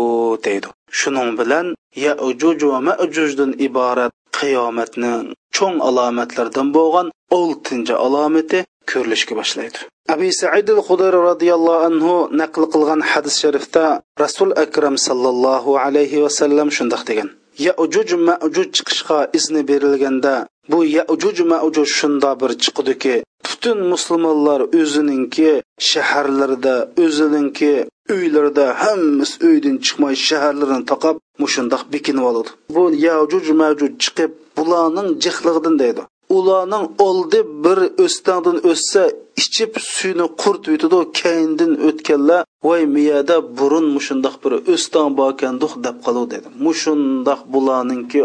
deydi. Shuning bilan yajuj va majujdan iborat qiyomatning cho'ng alomatlaridan bo'lgan oltinchi alomati ko'rilishga boshlaydi. Abi said al hudari roziyallohu anhu naql qilgan hadis sharifda rasul akram sallallohu alayhi vasallam shundoq degan. Yajuj majuj chiqishga izni berilganda bu yajuj majuj shunda bir chiqdiki butun musulmonlar o'zininki shaharlarida o'zininki uylarda hammasi uydan chiqmay shaharlarni taqab mushundoq bekinib oladi. Bu yajuj majuj chiqib bularning jihligidan deydi. Ularning oldi bir o'standan o'ssa ichib suyni qurt yutidi keyindan o'tganlar voy miyada burun mushundoq bir o'stan borkanduq deb qoladi dedi. Mushundoq bularninki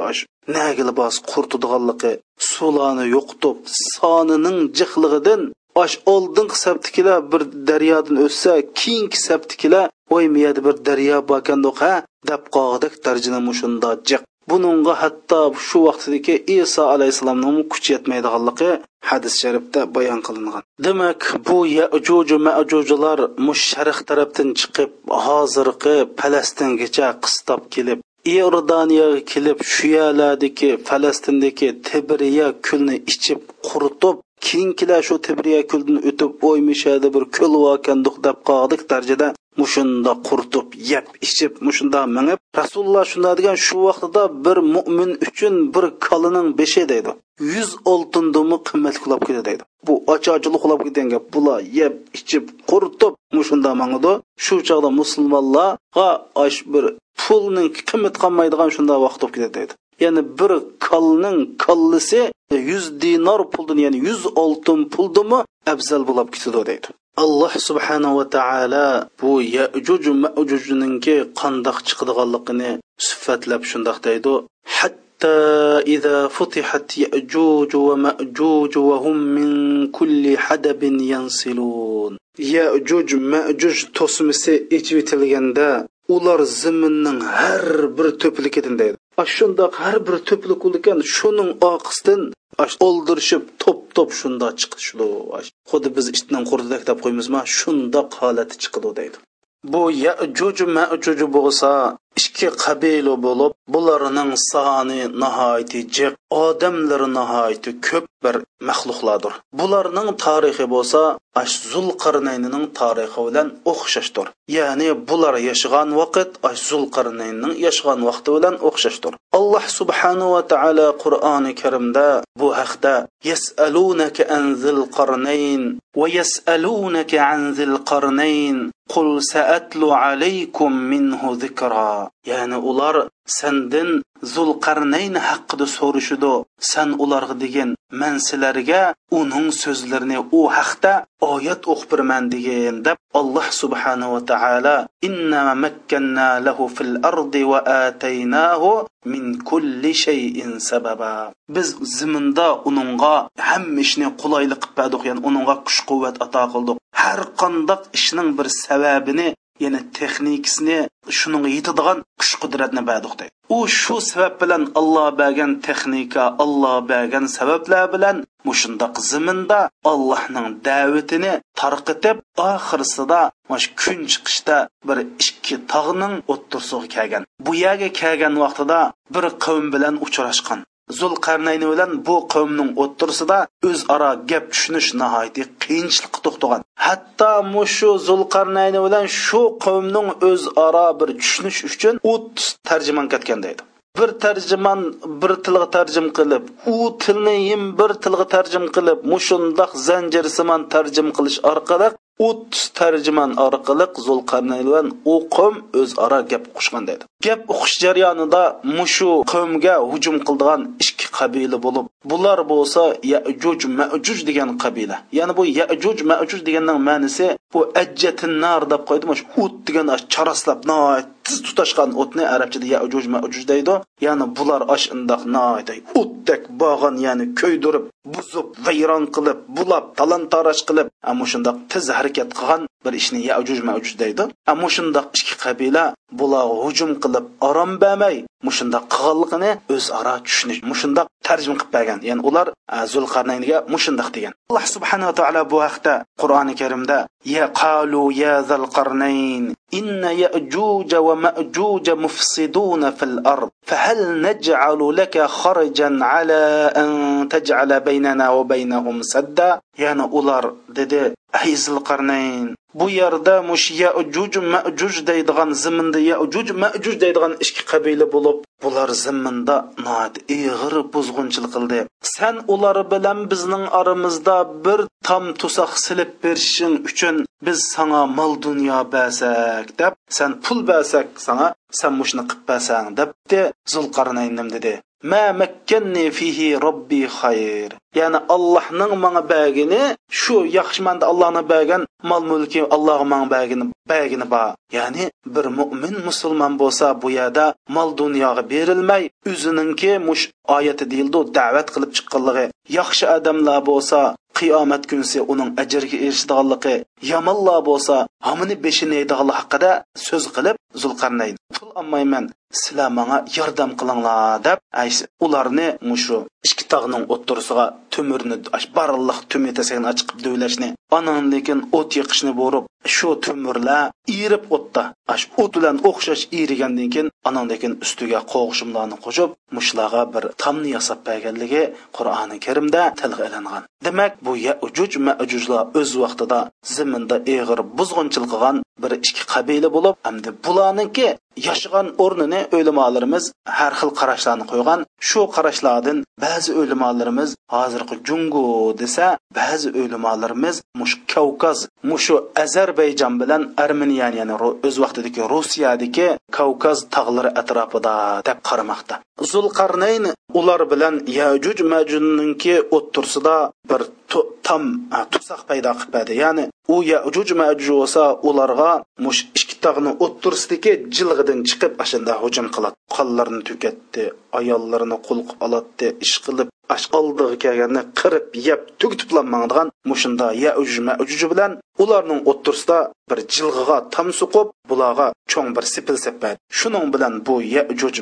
nagil bos qurtadiganligi suvlarni yo'qitib sonining jiqlig'idan osh oldingi saptikilar bir daryodan o'tsa keyingi saptikilar voy miyada bir daryo borkanduq ha deb qog'dak darjini mushunda jiq buningga hatto shu vaqtdagi iso alayhissalomning kuchi yetmaydiganligi hadis sharifda bayon qilingan. Demak bu yajuju majujular musharq tarafdan chiqib hozirgi falastingacha qistab kelib iordaniyaga kelib shu yerlardagi falastindagi tibriya kulni ichib quritib keyinkilar shu tibriya kuldan o'tib o'ymishadi bir ko'l vokanduq deb qoldik darajada mushunda quritib yeb ichib mushunda mingib. Rasululloh shunday degan shu vaqtida bir mo'min uchun bir kalining beshi deydi. Yuz oltindimi qimmat qulab ketadi deydi. Bu ochojili qulab ketgan gap. Bular yeb ichib quritib mushunda mangidi shu chog'da musulmonlarga osh bir pulning qimmat qolmaydigan shunday vaqt bo'lib ketadi deydi. ya'ni bir kolning kollisi yuz dinor puldan ya'ni yuz oltin puldimi afzal bo'lib ketadi deydi. Alloh subhanava taolo bu yajuj majujninki qandoq chiqadiganligini siffatlab shundoq deydi. إذا فتحت يأجوج ومأجوج وهم من كل حدب ينسلون يأجوج مأجوج توسمسي إتيتلغندا ular zaminning har bir to'plikidan deydi. Shundoq har bir to'plik ekan shuning oqisidan o'ldirishib to'p to'p shundoq chiqishdi xuddi biz itning qurdidak deb qo'ymizmi shundoq holati chiqidi deydi bu yajuj majuj bo'lsa ikki qabila bo'lib bularning soni nihoyatda jiq odamlari nihoyatda ko'p bir maxluqlardir. Bularning tarixi bo'lsa ash zulqarnaynining tarixi bilan o'xshashdir. Ya'ni bular yashagan vaqt ash zulqarnaynning yashagan vaqti bilan o'xshashdir. Alloh subhanahu va taolo qur'oni karimda bu haqda yasalunaka an zilqarnayn va yasalunaka an zilqarnayn qul saatlu alaykum minhu zikra ya'ni ular sandin zulqarnayn haqida so'rashidi san ularga degan man sizlarga uning so'zlarini u haqda oyat o'qib beraman degan deb alloh subhanahu va taolo inna makkanna lahu fil ardi va ataynahu min kulli shay'in sababa. Biz ziminda uningga hamma ishni qulaylik qilib berdik ya'ni uningga kuch quvvat ato qildik. Har qandoq ishning bir sababini yana texnikasini shuning yetadigan kuch qudratni berdik u shu sabab bilan alloh bergan texnika alloh bergan sabablar bilan mushundoq ziminda allohning da'vatini tarqitib oxirsida mash kun chiqishda bir ikki tog'ning o'ttirsig'i kelgan. Bu yerga kelgan vaqtida bir qavm bilan uchrashgan. Zulqarnayn bilan bu qavmning o'ttirsida o'zaro gap tushunish nihoyatda qiyinchilikqa to'xtagan. Hatto mushu zulqarnayn bilan shu qavmning o'zaro bir tushunish uchun o'ttiz tarjimon ketgan deydi bir tarjimon bir tilga tarjim qilib u tilni bir tilga tarjim qilib mushundoq zanjirsimon tarjim qilish orqali o'ttiz tarjimon orqali zulqarnayn u qavm o'zaro gap uqishgan dedi. Gap uqish jarayonida mushu qavmga hujum qildigan ikki qabila bo'lib bular bo'lsa yajuj majuj degan qabila. Ya'ni bu yajuj majuj deganning ma'nosi bu ajjatinnar deb qo'ydim shu o't degan charaslab tiz tutashgan o'tni arabchada yajuj majuj deydi ya'ni bular osh indoq o'tdek bog'an ya'ni ko'ydirib buzib vayron qilib bulab talon taroj qilib ammo shundoq tiz harakat qilgan bir ishni yajuj majuj deydi. Ammo shundoq ikki qabila bular hujum qilib orom bermay mushundoq qilganligini o'zaro tushunish mushundoq tarjima qilib bergan ya'ni ular zulqarnaynga mushundoq degan alloh subhanava taolo bu haqda qur'oni karimda ya qalu ya zalqarnayn إن يأجوج ومأجوج مفسدون في الأرض فهل نجعل لك خرجا على أن تجعل بيننا وبينهم سدا يعني أولار dedi ayzil qarnayn bu yerda mush yajuj majuj deydigan ziminda yajuj majuj deydigan ikki qabila bo'lib bular ziminda noat ig'ir buzg'unchilik qildi. San ular bilan bizning oramizda bir tam tusoq silib berishing uchun biz sana mol dunyo bersak deb san pul bersak sana san mushni qilib bersang debdi zulqarnayn dedi. Ma makkanni fihi robbi xayr. Ya'ni allohning manga bergini shu yaxshi manda allohni bergan mol mulki alloh manga bergini bergini bor ya'ni bir mo'min musulmon bo'lsa bu yerda mol dunyoga berilmay o'zininki mush oyati deyildi da'vat qilib chiqqanligi. Yaxshi odamlar bo'lsa qiyomat kunsi uning ajriga erishadiganligi. Yomonlar bo'lsa hamini beshini yeydiganligi haqida so'z qilib zulqarnayn pul olmayman sizlar manga yordam qilinglar deb ularni mushu ikki tog'ning o'ttirisiga tumirni barliq tumetasini chiqib dövlashni anan lekin o't yiqishni borib shu tumirlar irib o'tda ash o't bilan o'xshash irigandan keyin anan lekin ustiga qo'g'ishimlarni qo'shib mushlarga bir tamni yasab berganligi qur'oni karimda tilga ilingan demak bu yajuj majujlar өз vaqtida ziminda eg'ir buzg'unchilik qilgan bir ikki qabila bo'lib hamda bularniki yashagan o'rnini o'limolarimiz har xil qarashlarni qo'ygan. Shu qarashlardan ba'zi o'limolarimiz hozirgi jungu desa ba'zi o'limolarimiz mush kavkaz mushu ozarbayjon bilan armeniyani ya'ni o'z vaqtidagi rossiyadagi kavkaz tog'lari atrofida deb qaramoqda. Zulqarnayn ular bilan yajuj majunninki o'ttursida bir tam tusoq paydo qilib berdi ya'ni u yajuj majuj bo'lsa ularga mush ikki tog'ni o'ttirsidagi jilg'idan chiqib ashunda hujum qiladi. Qonlarini to'katdi ayollarini qo'lqa oladi ish qilib oldiga kelganda qirib yeb tugitiblanmadigan mushunda yajuj majuj bilan ularning o'ttirsida bir jilg'iga tam suqib bularga cho'ng bir sipil sepadi shuning bilan bu yajuj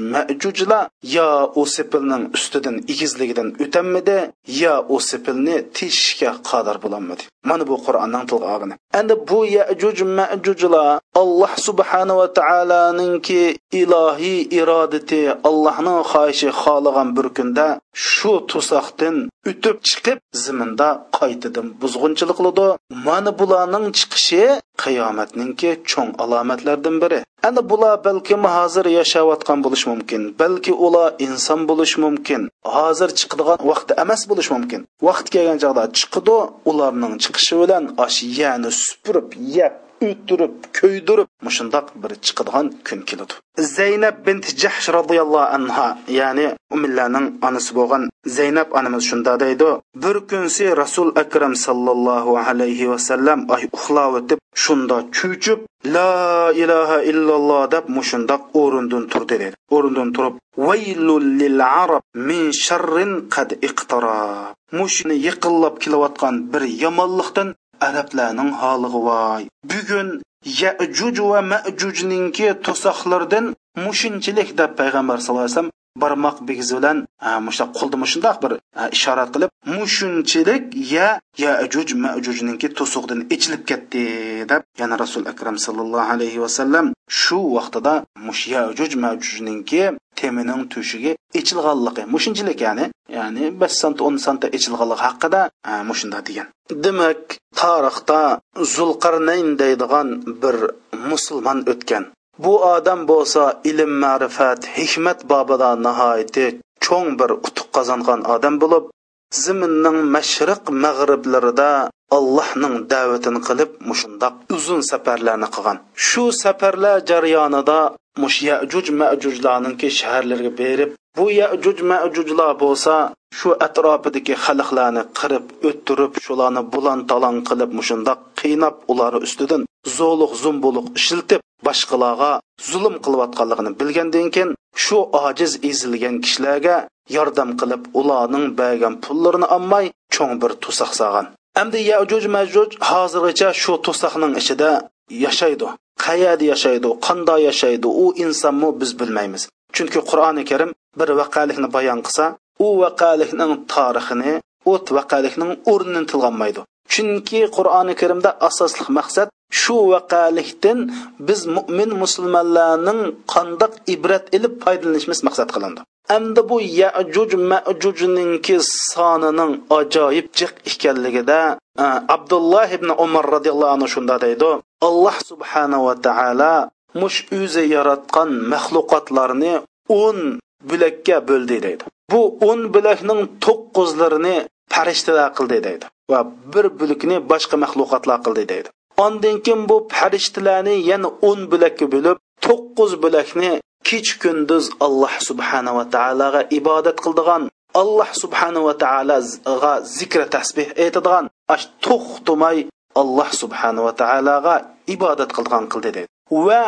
я yo u sipilning ustidan igizligidan o'tanmidi yo u sipilni teshishga qodir bo'lolmadi mana bu qur'onning tilga olgani endi bu yajuj majujlar alloh subhanahu va taoloninki ilohiy irodati allohning xohishi xohlagan bir kunda shu to'soqdan o'tib chiqib ziminda qaytadan buzg'unchilik qiladi. Mana bularning chiqishi qiyomatninki cho'ng alomatlardan biri. Ana bular balkim hozir yashayotgan bo'lishi mumkin balki ular inson bo'lishi mumkin hozir chiqadigan vaqt emas bo'lishi mumkin. Vaqt kelgan chog'da chiqidi ularning chiqishi bilan osh yani supurib yeb o'tirib ko'ydirib mushundoq bir chiqadigan kun keladi. Zaynab bint jahsh roziyallohu anha ya'ni umillarning onasi bo'lgan zaynab onamiz shunda deydi. Bir kunsi rasul akram sallallohu alayhi vasallam ay uxlab o'tib shunda chuchib la ilaha illalloh deb mushundoq o'rindan turdi dedi. O'rindan turib vaylul lil arab min sharrin qad iqtarab mushni yiqillab kelayotgan bir yomonlikdan arablarning holiga voy bugun yajuj va majujninki to'soqlardan mushunchilik deb payg'ambar sallallohu alayhi vasallam barmoq bigizi bilan e, mushta qo'lda mushundoq bir e, ishorat qilib mushunchilik ya yajuj majujninki to'suqdan ichilib ketdi deb yana rasul akram sallallohu alayhi vasallam shu vaqtida mush yajuj majujninki temining tushiga ichilganligi mushunchilik ya'ni ya'ni besh sant o'n santa ichilganligi haqida e, mushunda degan. Demak tarixda zulqarnayn deydigan bir musulmon o'tgan. Bu odam bo'lsa ilm ma'rifat hikmat bobida nihoyatda cho'ng bir utuq qozongan odam bo'lib ziminning mashriq mag'riblarida allohning da'vatini qilib mushundoq uzun safarlarni qilgan. Shu safarlar jarayonida mush yajuj majujlarninki shaharlarga berib bu yajuj majujlar bo'lsa shu atrofidagi xalqlarni qirib o'ttirib shularni bulan talon qilib mushundoq qiynab ular ustidan zo'liq zumbuluq ishiltib boshqalarga zulm qilayotganligini bilgandan keyin shu ojiz ezilgan kishilarga yordam qilib ularning bergan pullarini olmay cho'ng bir to'saq solgan. Endi yajuj majuj hozirgacha shu to'saqning ichida yashaydi. Qayerda yashaydi qanday yashaydi u insonmi biz bilmaymiz. Chunki qur'oni karim bir vaqalikni bayon qilsa u vaqalikning tarixini u vaqalikning o'rnini tilg'anmaydi chunki qur'oni karimda asosli maqsad shu vaqalikdan biz mo'min musulmonlarning qandoq ibrat ilib foydalanishimiz maqsad qilindi. Endi bu yajuj majujninki sonining ajoyib jiq ekanligida e, abdulloh ibn umar roziyallohu anhu shunda deydi alloh subhanahu va taolo mush o'zi yaratgan maxluqotlarni o'n bo'lakka bo'ldi deydi. Bu o'n bo'lakning to'qqizlarini farishtalar qildi deydi va bir bo'lakni boshqa maxluqotlar qildi deydi. Ondan keyin bu farishtalarni yana o'n bo'lakka bo'lib to'qqiz bo'lakni kech kunduz alloh subhanava taologa ibodat qildigan alloh subhanava taologa zikra tasbeh aytadigan ash to'xtamay alloh subhanava taologa ibodat qildigan qildi dedi. Va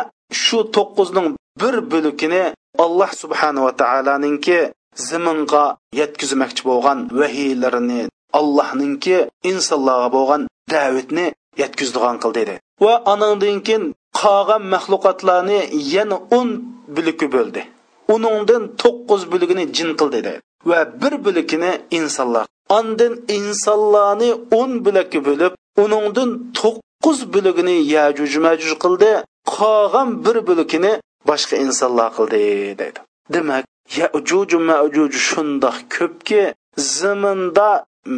shu to'qqizning bir bo'lakini alloh subhanava taoloninki ziminga yetkazmoqchi bo'lgan vahiylarini allohninki insonlarga bo'lgan da'vatni yetkazdigan qildi dedi. Va anandan keyin qolgan maxluqotlarni yana o'n bo'lakka bo'ldi uningdan to'qqiz bo'lagini cin qildi dedi va bir bo'lakini insonlar Ondan insonlarni o'n bo'lakka bo'lib uningdan to'qqiz bo'lagini yajuj majuj qildi qolgan bir bo'lakini boshqa insonlar qildi deydi demak yajuj majuj shundoq ko'pki zaminda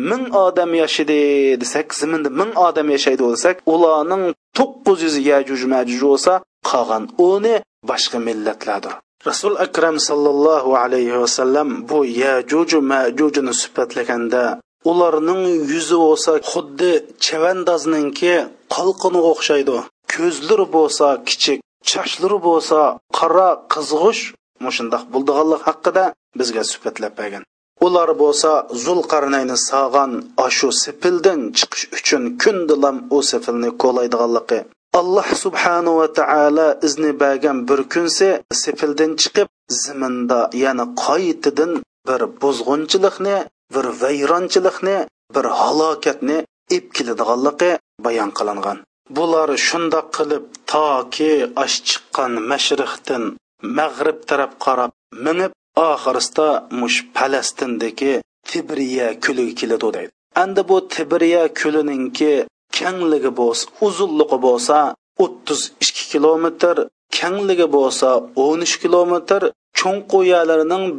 ming odam yashaydi desak ziminda ming odam yashaydi desak ularning to'qqiz yuz yajuj majuj bo'lsa qolgan o'ni boshqa millatlardir. Rasul akram sallallohu alayhi vasallam bu yajuju majujni sifatlaganda ularning yuzi bo'lsa xuddi chavandozningki qalqiniga o'xshaydi. Ko'zlari bo'lsa kichik chashlari bo'lsa qora qizg'ish mushundoq bo'ldiganlik haqida bizga suhbatlab bergan. Ular bo'lsa zulqarnayni sog'an ashu sepildan chiqish uchun kundilam u sepilni qo'laydiganligi alloh subhanava taolo izni bergan bir kunsi sepildan chiqib ziminda ya'ni qaytidan bir buzg'unchilikni bir vayronchilikni bir halokatni ib keladiganligi bayon qilingan. Bular shundoq qilib toki osh chiqqan mashriqdan mag'rib taraf qarab minib oxirisida mush palastindagi tibriya ko'liga keladi deydi. Endi bu tibriya ko'lininki kengligi bo'lsa uzunligi bo'lsa o'ttiz ikki kilometr kengligi bo'lsa o'n uch kilometr cho'nqu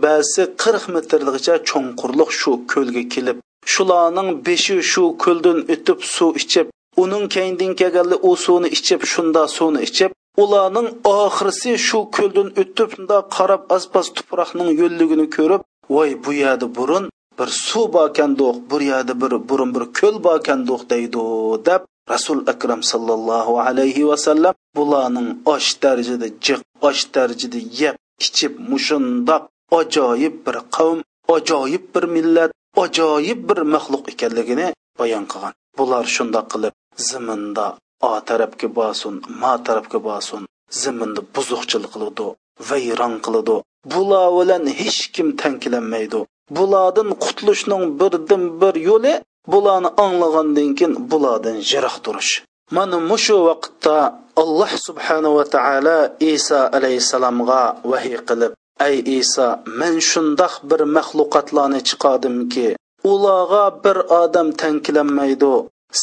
ba'zi qirq metrligicha cho'nqurliq shu ko'lga kelib shularning beshi shu ko'ldan o'tib suv ichib uning keyindin kelganli u suvni ichib shunda suvni ichib ularning oxirisi shu ko'ldan o'tib shunda qarab aspas tuproqning yo'lligini ko'rib voy bu yerda burun bir suv borkandoq bu yoqda bir burun bir ko'l borkandoq deydi deb rasul akram sallallohu alayhi vasallam bularning osh darajada jiq och darajada yeb ichib mushundoq ajoyib bir qavm ajoyib bir millat ajoyib bir maxluq ekanligini bayon qilgan. Bular shundoq qilib ziminda o tarafga bosun ma tarafga bosun ziminni buzuqchilik qiladi vayron qiladi. Bular bilan hech kim tankilanmaydi. Bulardan qutulishning birdan bir yo'li bularni anglagandan keyin bulardan jiroq turish. Mana mushu vaqtda alloh subhanahu va taolo iso alayhissalomga vahiy qilib ey iso men shundoq bir maxluqotlarni chiqardimki ularga bir odam tankilanmaydi.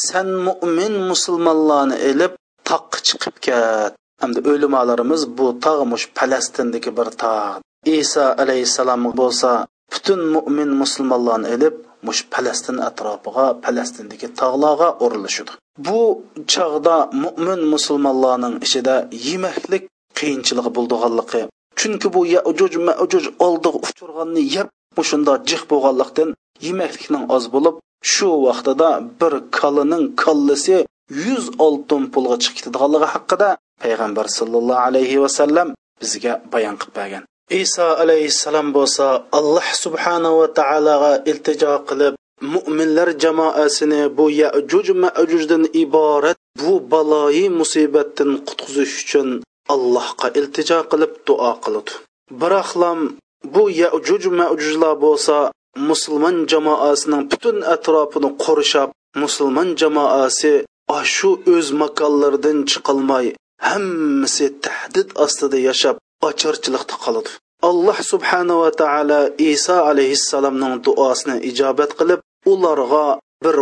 Sen mo'min musulmonlarni ilib taqqa chiqib ket. Hamda o'limalarimiz bu tog' mush falastindagi bir tog' iso alayhissalom bo'lsa butun mo'min musulmonlarni ilib mush falastin atrofiga falastindagi tog'larga o'rinlashadi bu chog'da mo'min musulmonlarning ichida yemaklik qiyinchiligi bo'ldiganligi chunki bu yajuj majuj oldiga uchirganni yeb shunda jiq bo'lganlikdan yemaklikning oz bo'lib shu vaqtida bir kalining kallasi yuz oltin pulga chiqib ketadiganligi haqida payg'ambar sallallohu alayhi vasallam bizga bayon qilib bergan. Iso alayhissalom bo'lsa alloh subhanahu va taologa iltijo qilib mo'minlar jamoasini bu yajuj majujdan iborat bu baloyi musibatdan qutqizish uchun allohga iltijo qilib duo qiladi biroqlam bu yajuj majujlar bo'lsa musulmon jamoasining butun atrofini qurshab musulmon jamoasi shu o'z makonlaridan chiqolmay hammasi tahdid ostida yashab ocharchilikda qoladi. Alloh subhanava taolo iso alayhissalomning duosini ijobat qilib ularga bir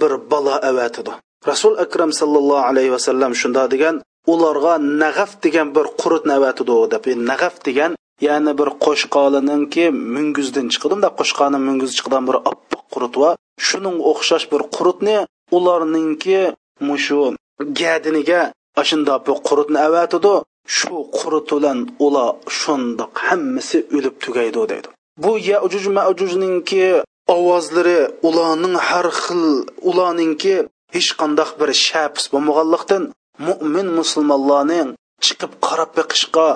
bir balo avatidi. Rasul akram sallallohu alayhi vasallam shunda degan ularga nag'af degan bir qurutni avatidi deb. Nag'af degan ya'ni bir qo'shqolininki munguzdan chiqadida qo'shqoni munguz chiqadigan bir oppoq qurut va shuning o'xshash bir qurutni ularninki mushu gadiniga ashunda bu qurutni avatidi. Shu quritulan ular shundoq hammasi o'lib tugaydi deydi. Bu yajuj majujninki ovozlari ularning har xil ularninki hech qandoq bir shapis bo'lmaganliqdan mo'min musulmonlarning chiqib qarab biqishqa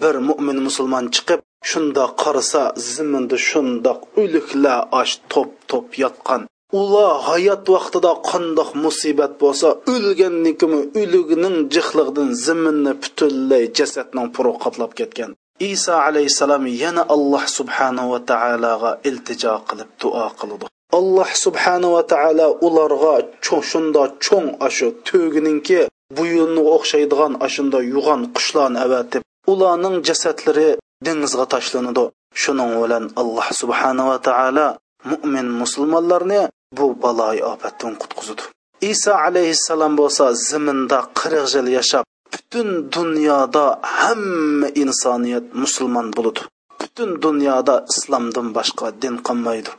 bir mo'min musulmon chiqib shundoq qarasa ziminda shundoq o'liklar osh to'p to'p yotgan. Ular hayot vaqtida qandoq musibat bo'lsa o'lgannikimi o'ligining jihligidan ziminni butunlay jasadning puri qoplab ketgan. Iso alayhissalom yana alloh subhanava taologa iltijo qilib duo qildi. Alloh subhanava taolo ularga shunda cho'ng ashu to'gininki buyunni o'xshaydigan ashunda yug'an qushlarni avatib ularning jasadlari dengizga tashlanadi. Shuning bilan alloh subhanava taolo mo'min musulmonlarni bu baloyi ofatdan qutqizadi iso alayhissalom bo'lsa ziminda qirq yil yashab butun dunyoda hamma insoniyat musulmon bo'ludi. Butun dunyoda islomdan boshqa din qolmaydi.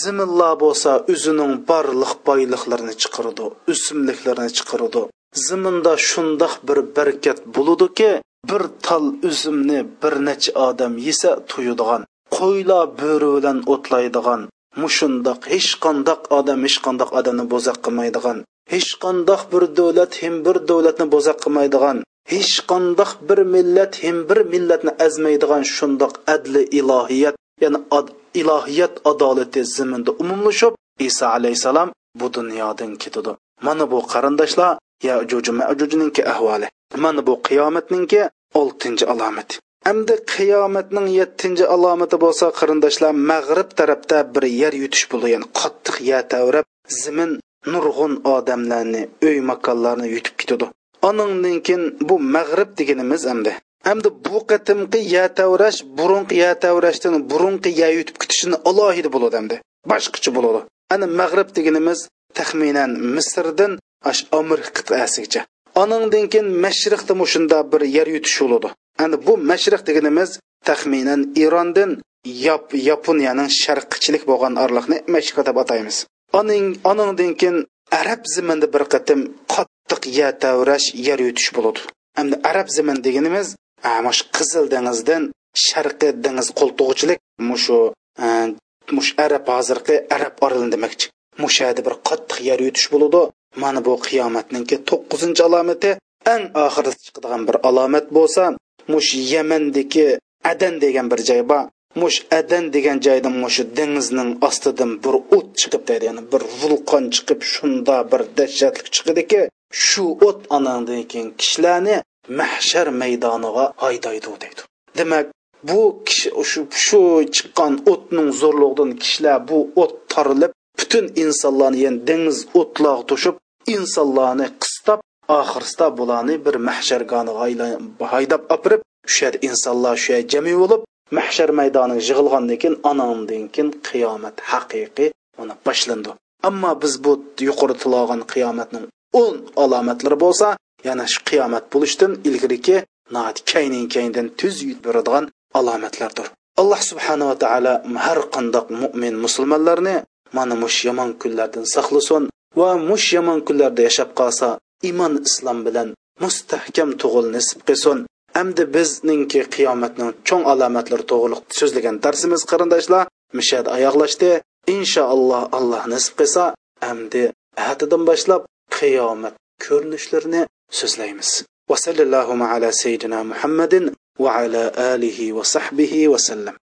Ziminlar bo'lsa o'zining barliq boyliqlarini chiqaradi o'simliklarni chiqaradi. Ziminda shundoq bir barkat bo'ludiki bir tal uzumni bir necha odam yesa to'yadigan qo'ylar bo'ri bilan o'tlaydigan mushundoq hech qandoq odam hech qandoq odamni bo'zaq qilmaydigan. Hech qandoq bir davlat ham bir davlatni bo'zaq qilmaydigan. Hech qandoq bir millat ham bir millatni azmaydigan shundoq adli ilohiyat ya'ni ad, ilohiyat adolati ziminda umumlashib iso alayhissalom bu dunyodan ketadi. Mana bu qarindoshlar yajuj majujninki ahvoli mana bu qiyomatninki oltinchi alomati endi qiyomatning yettinchi alomati bo'lsa qarindoshlar mag'rib tarafda bir yer yutish bo'ldi ya'ni qattiq yer tavrab zimin nurg'un odamlarni uy makonlarni yutib ketadi. Anandan keyin bu mag'rib deganimiz endi hamda bu qatimqi ya tavrash burunqi ya tavrashdan burunqi ya yutib ketishini alohida bo'ladi hamda boshqacha bo'ladi. Ana mag'rib deganimiz taxminan misrdan ash amerika qit'asigacha. Anandan keyin mashriqda mushunda bir yer yutish bo'ladi. Ana bu mashriq deganimiz taxminan erondan yap yaponiyaning sharqchilik bo'lgan orliqni mashriq deb ataymiz. Aning anandan keyin arab ziminda bir qatim qattiq ya tavrash yer yutish bo'ladi. Endi arab zimin deganimiz mush qizil dengizdan sharqiy dengiz qo'ltig'uchilik mushu e, mush arab hozirgi arab orlin demakchi mushada bir qattiq yer yutish bo'ladi. Mana bu qiyomatninki to'qqizinchi alomati eng oxirida chiqadigan bir alomat bo'lsa mush yamandagi adan degan bir joy bor. Mush adan degan joydan mushu dengizning ostidan bir o't chiqib deydi ya'ni bir vulqon chiqib shunda bir dahshatlik chiqadiki shu o't anandan keyin kishilarni mahshar maydoniga haydaydi deydi. Demak bu kishi shu shu chiqqan o'tning zo'rligidan kishilar bu o't tarilib butun insonlarni yani dengiz o'tloq to'shib insonlarni qistab oxirsida bularni bir mahshargoniga haydab opirib shu insonlar shu yerda jami bo'lib mahshar maydoniga yig'ilgandan keyin anandan keyin qiyomat haqiqiy mana boshlandi. Ammo biz bu yuqori tilog'an qiyomatning o'n alomatlari bo'lsa yana shu qiyomat bo'lishdan ilgariki kaynin kayndan tuz yutib beradigan alomatlardir. Alloh subhanava taolo har qandoq mo'min musulmonlarni mana mush yomon kunlardan saqlasin va mush yomon kunlarda yashab qolsa iymon islom bilan mustahkam tug'il nisib qilsin. Hamda bizningki qiyomatning cho'ng alomatlari to'g'riliq so'zlagan darsimiz qarindoshlar mishad oyoqlashdi. Inshaalloh alloh nisib qilsa amdi atadan boshlab qiyomat ko'rinishlarini so'zlaymiz. Vasallallohu ala sayyidina muhammadin va ala alihi va sahbihi vasallam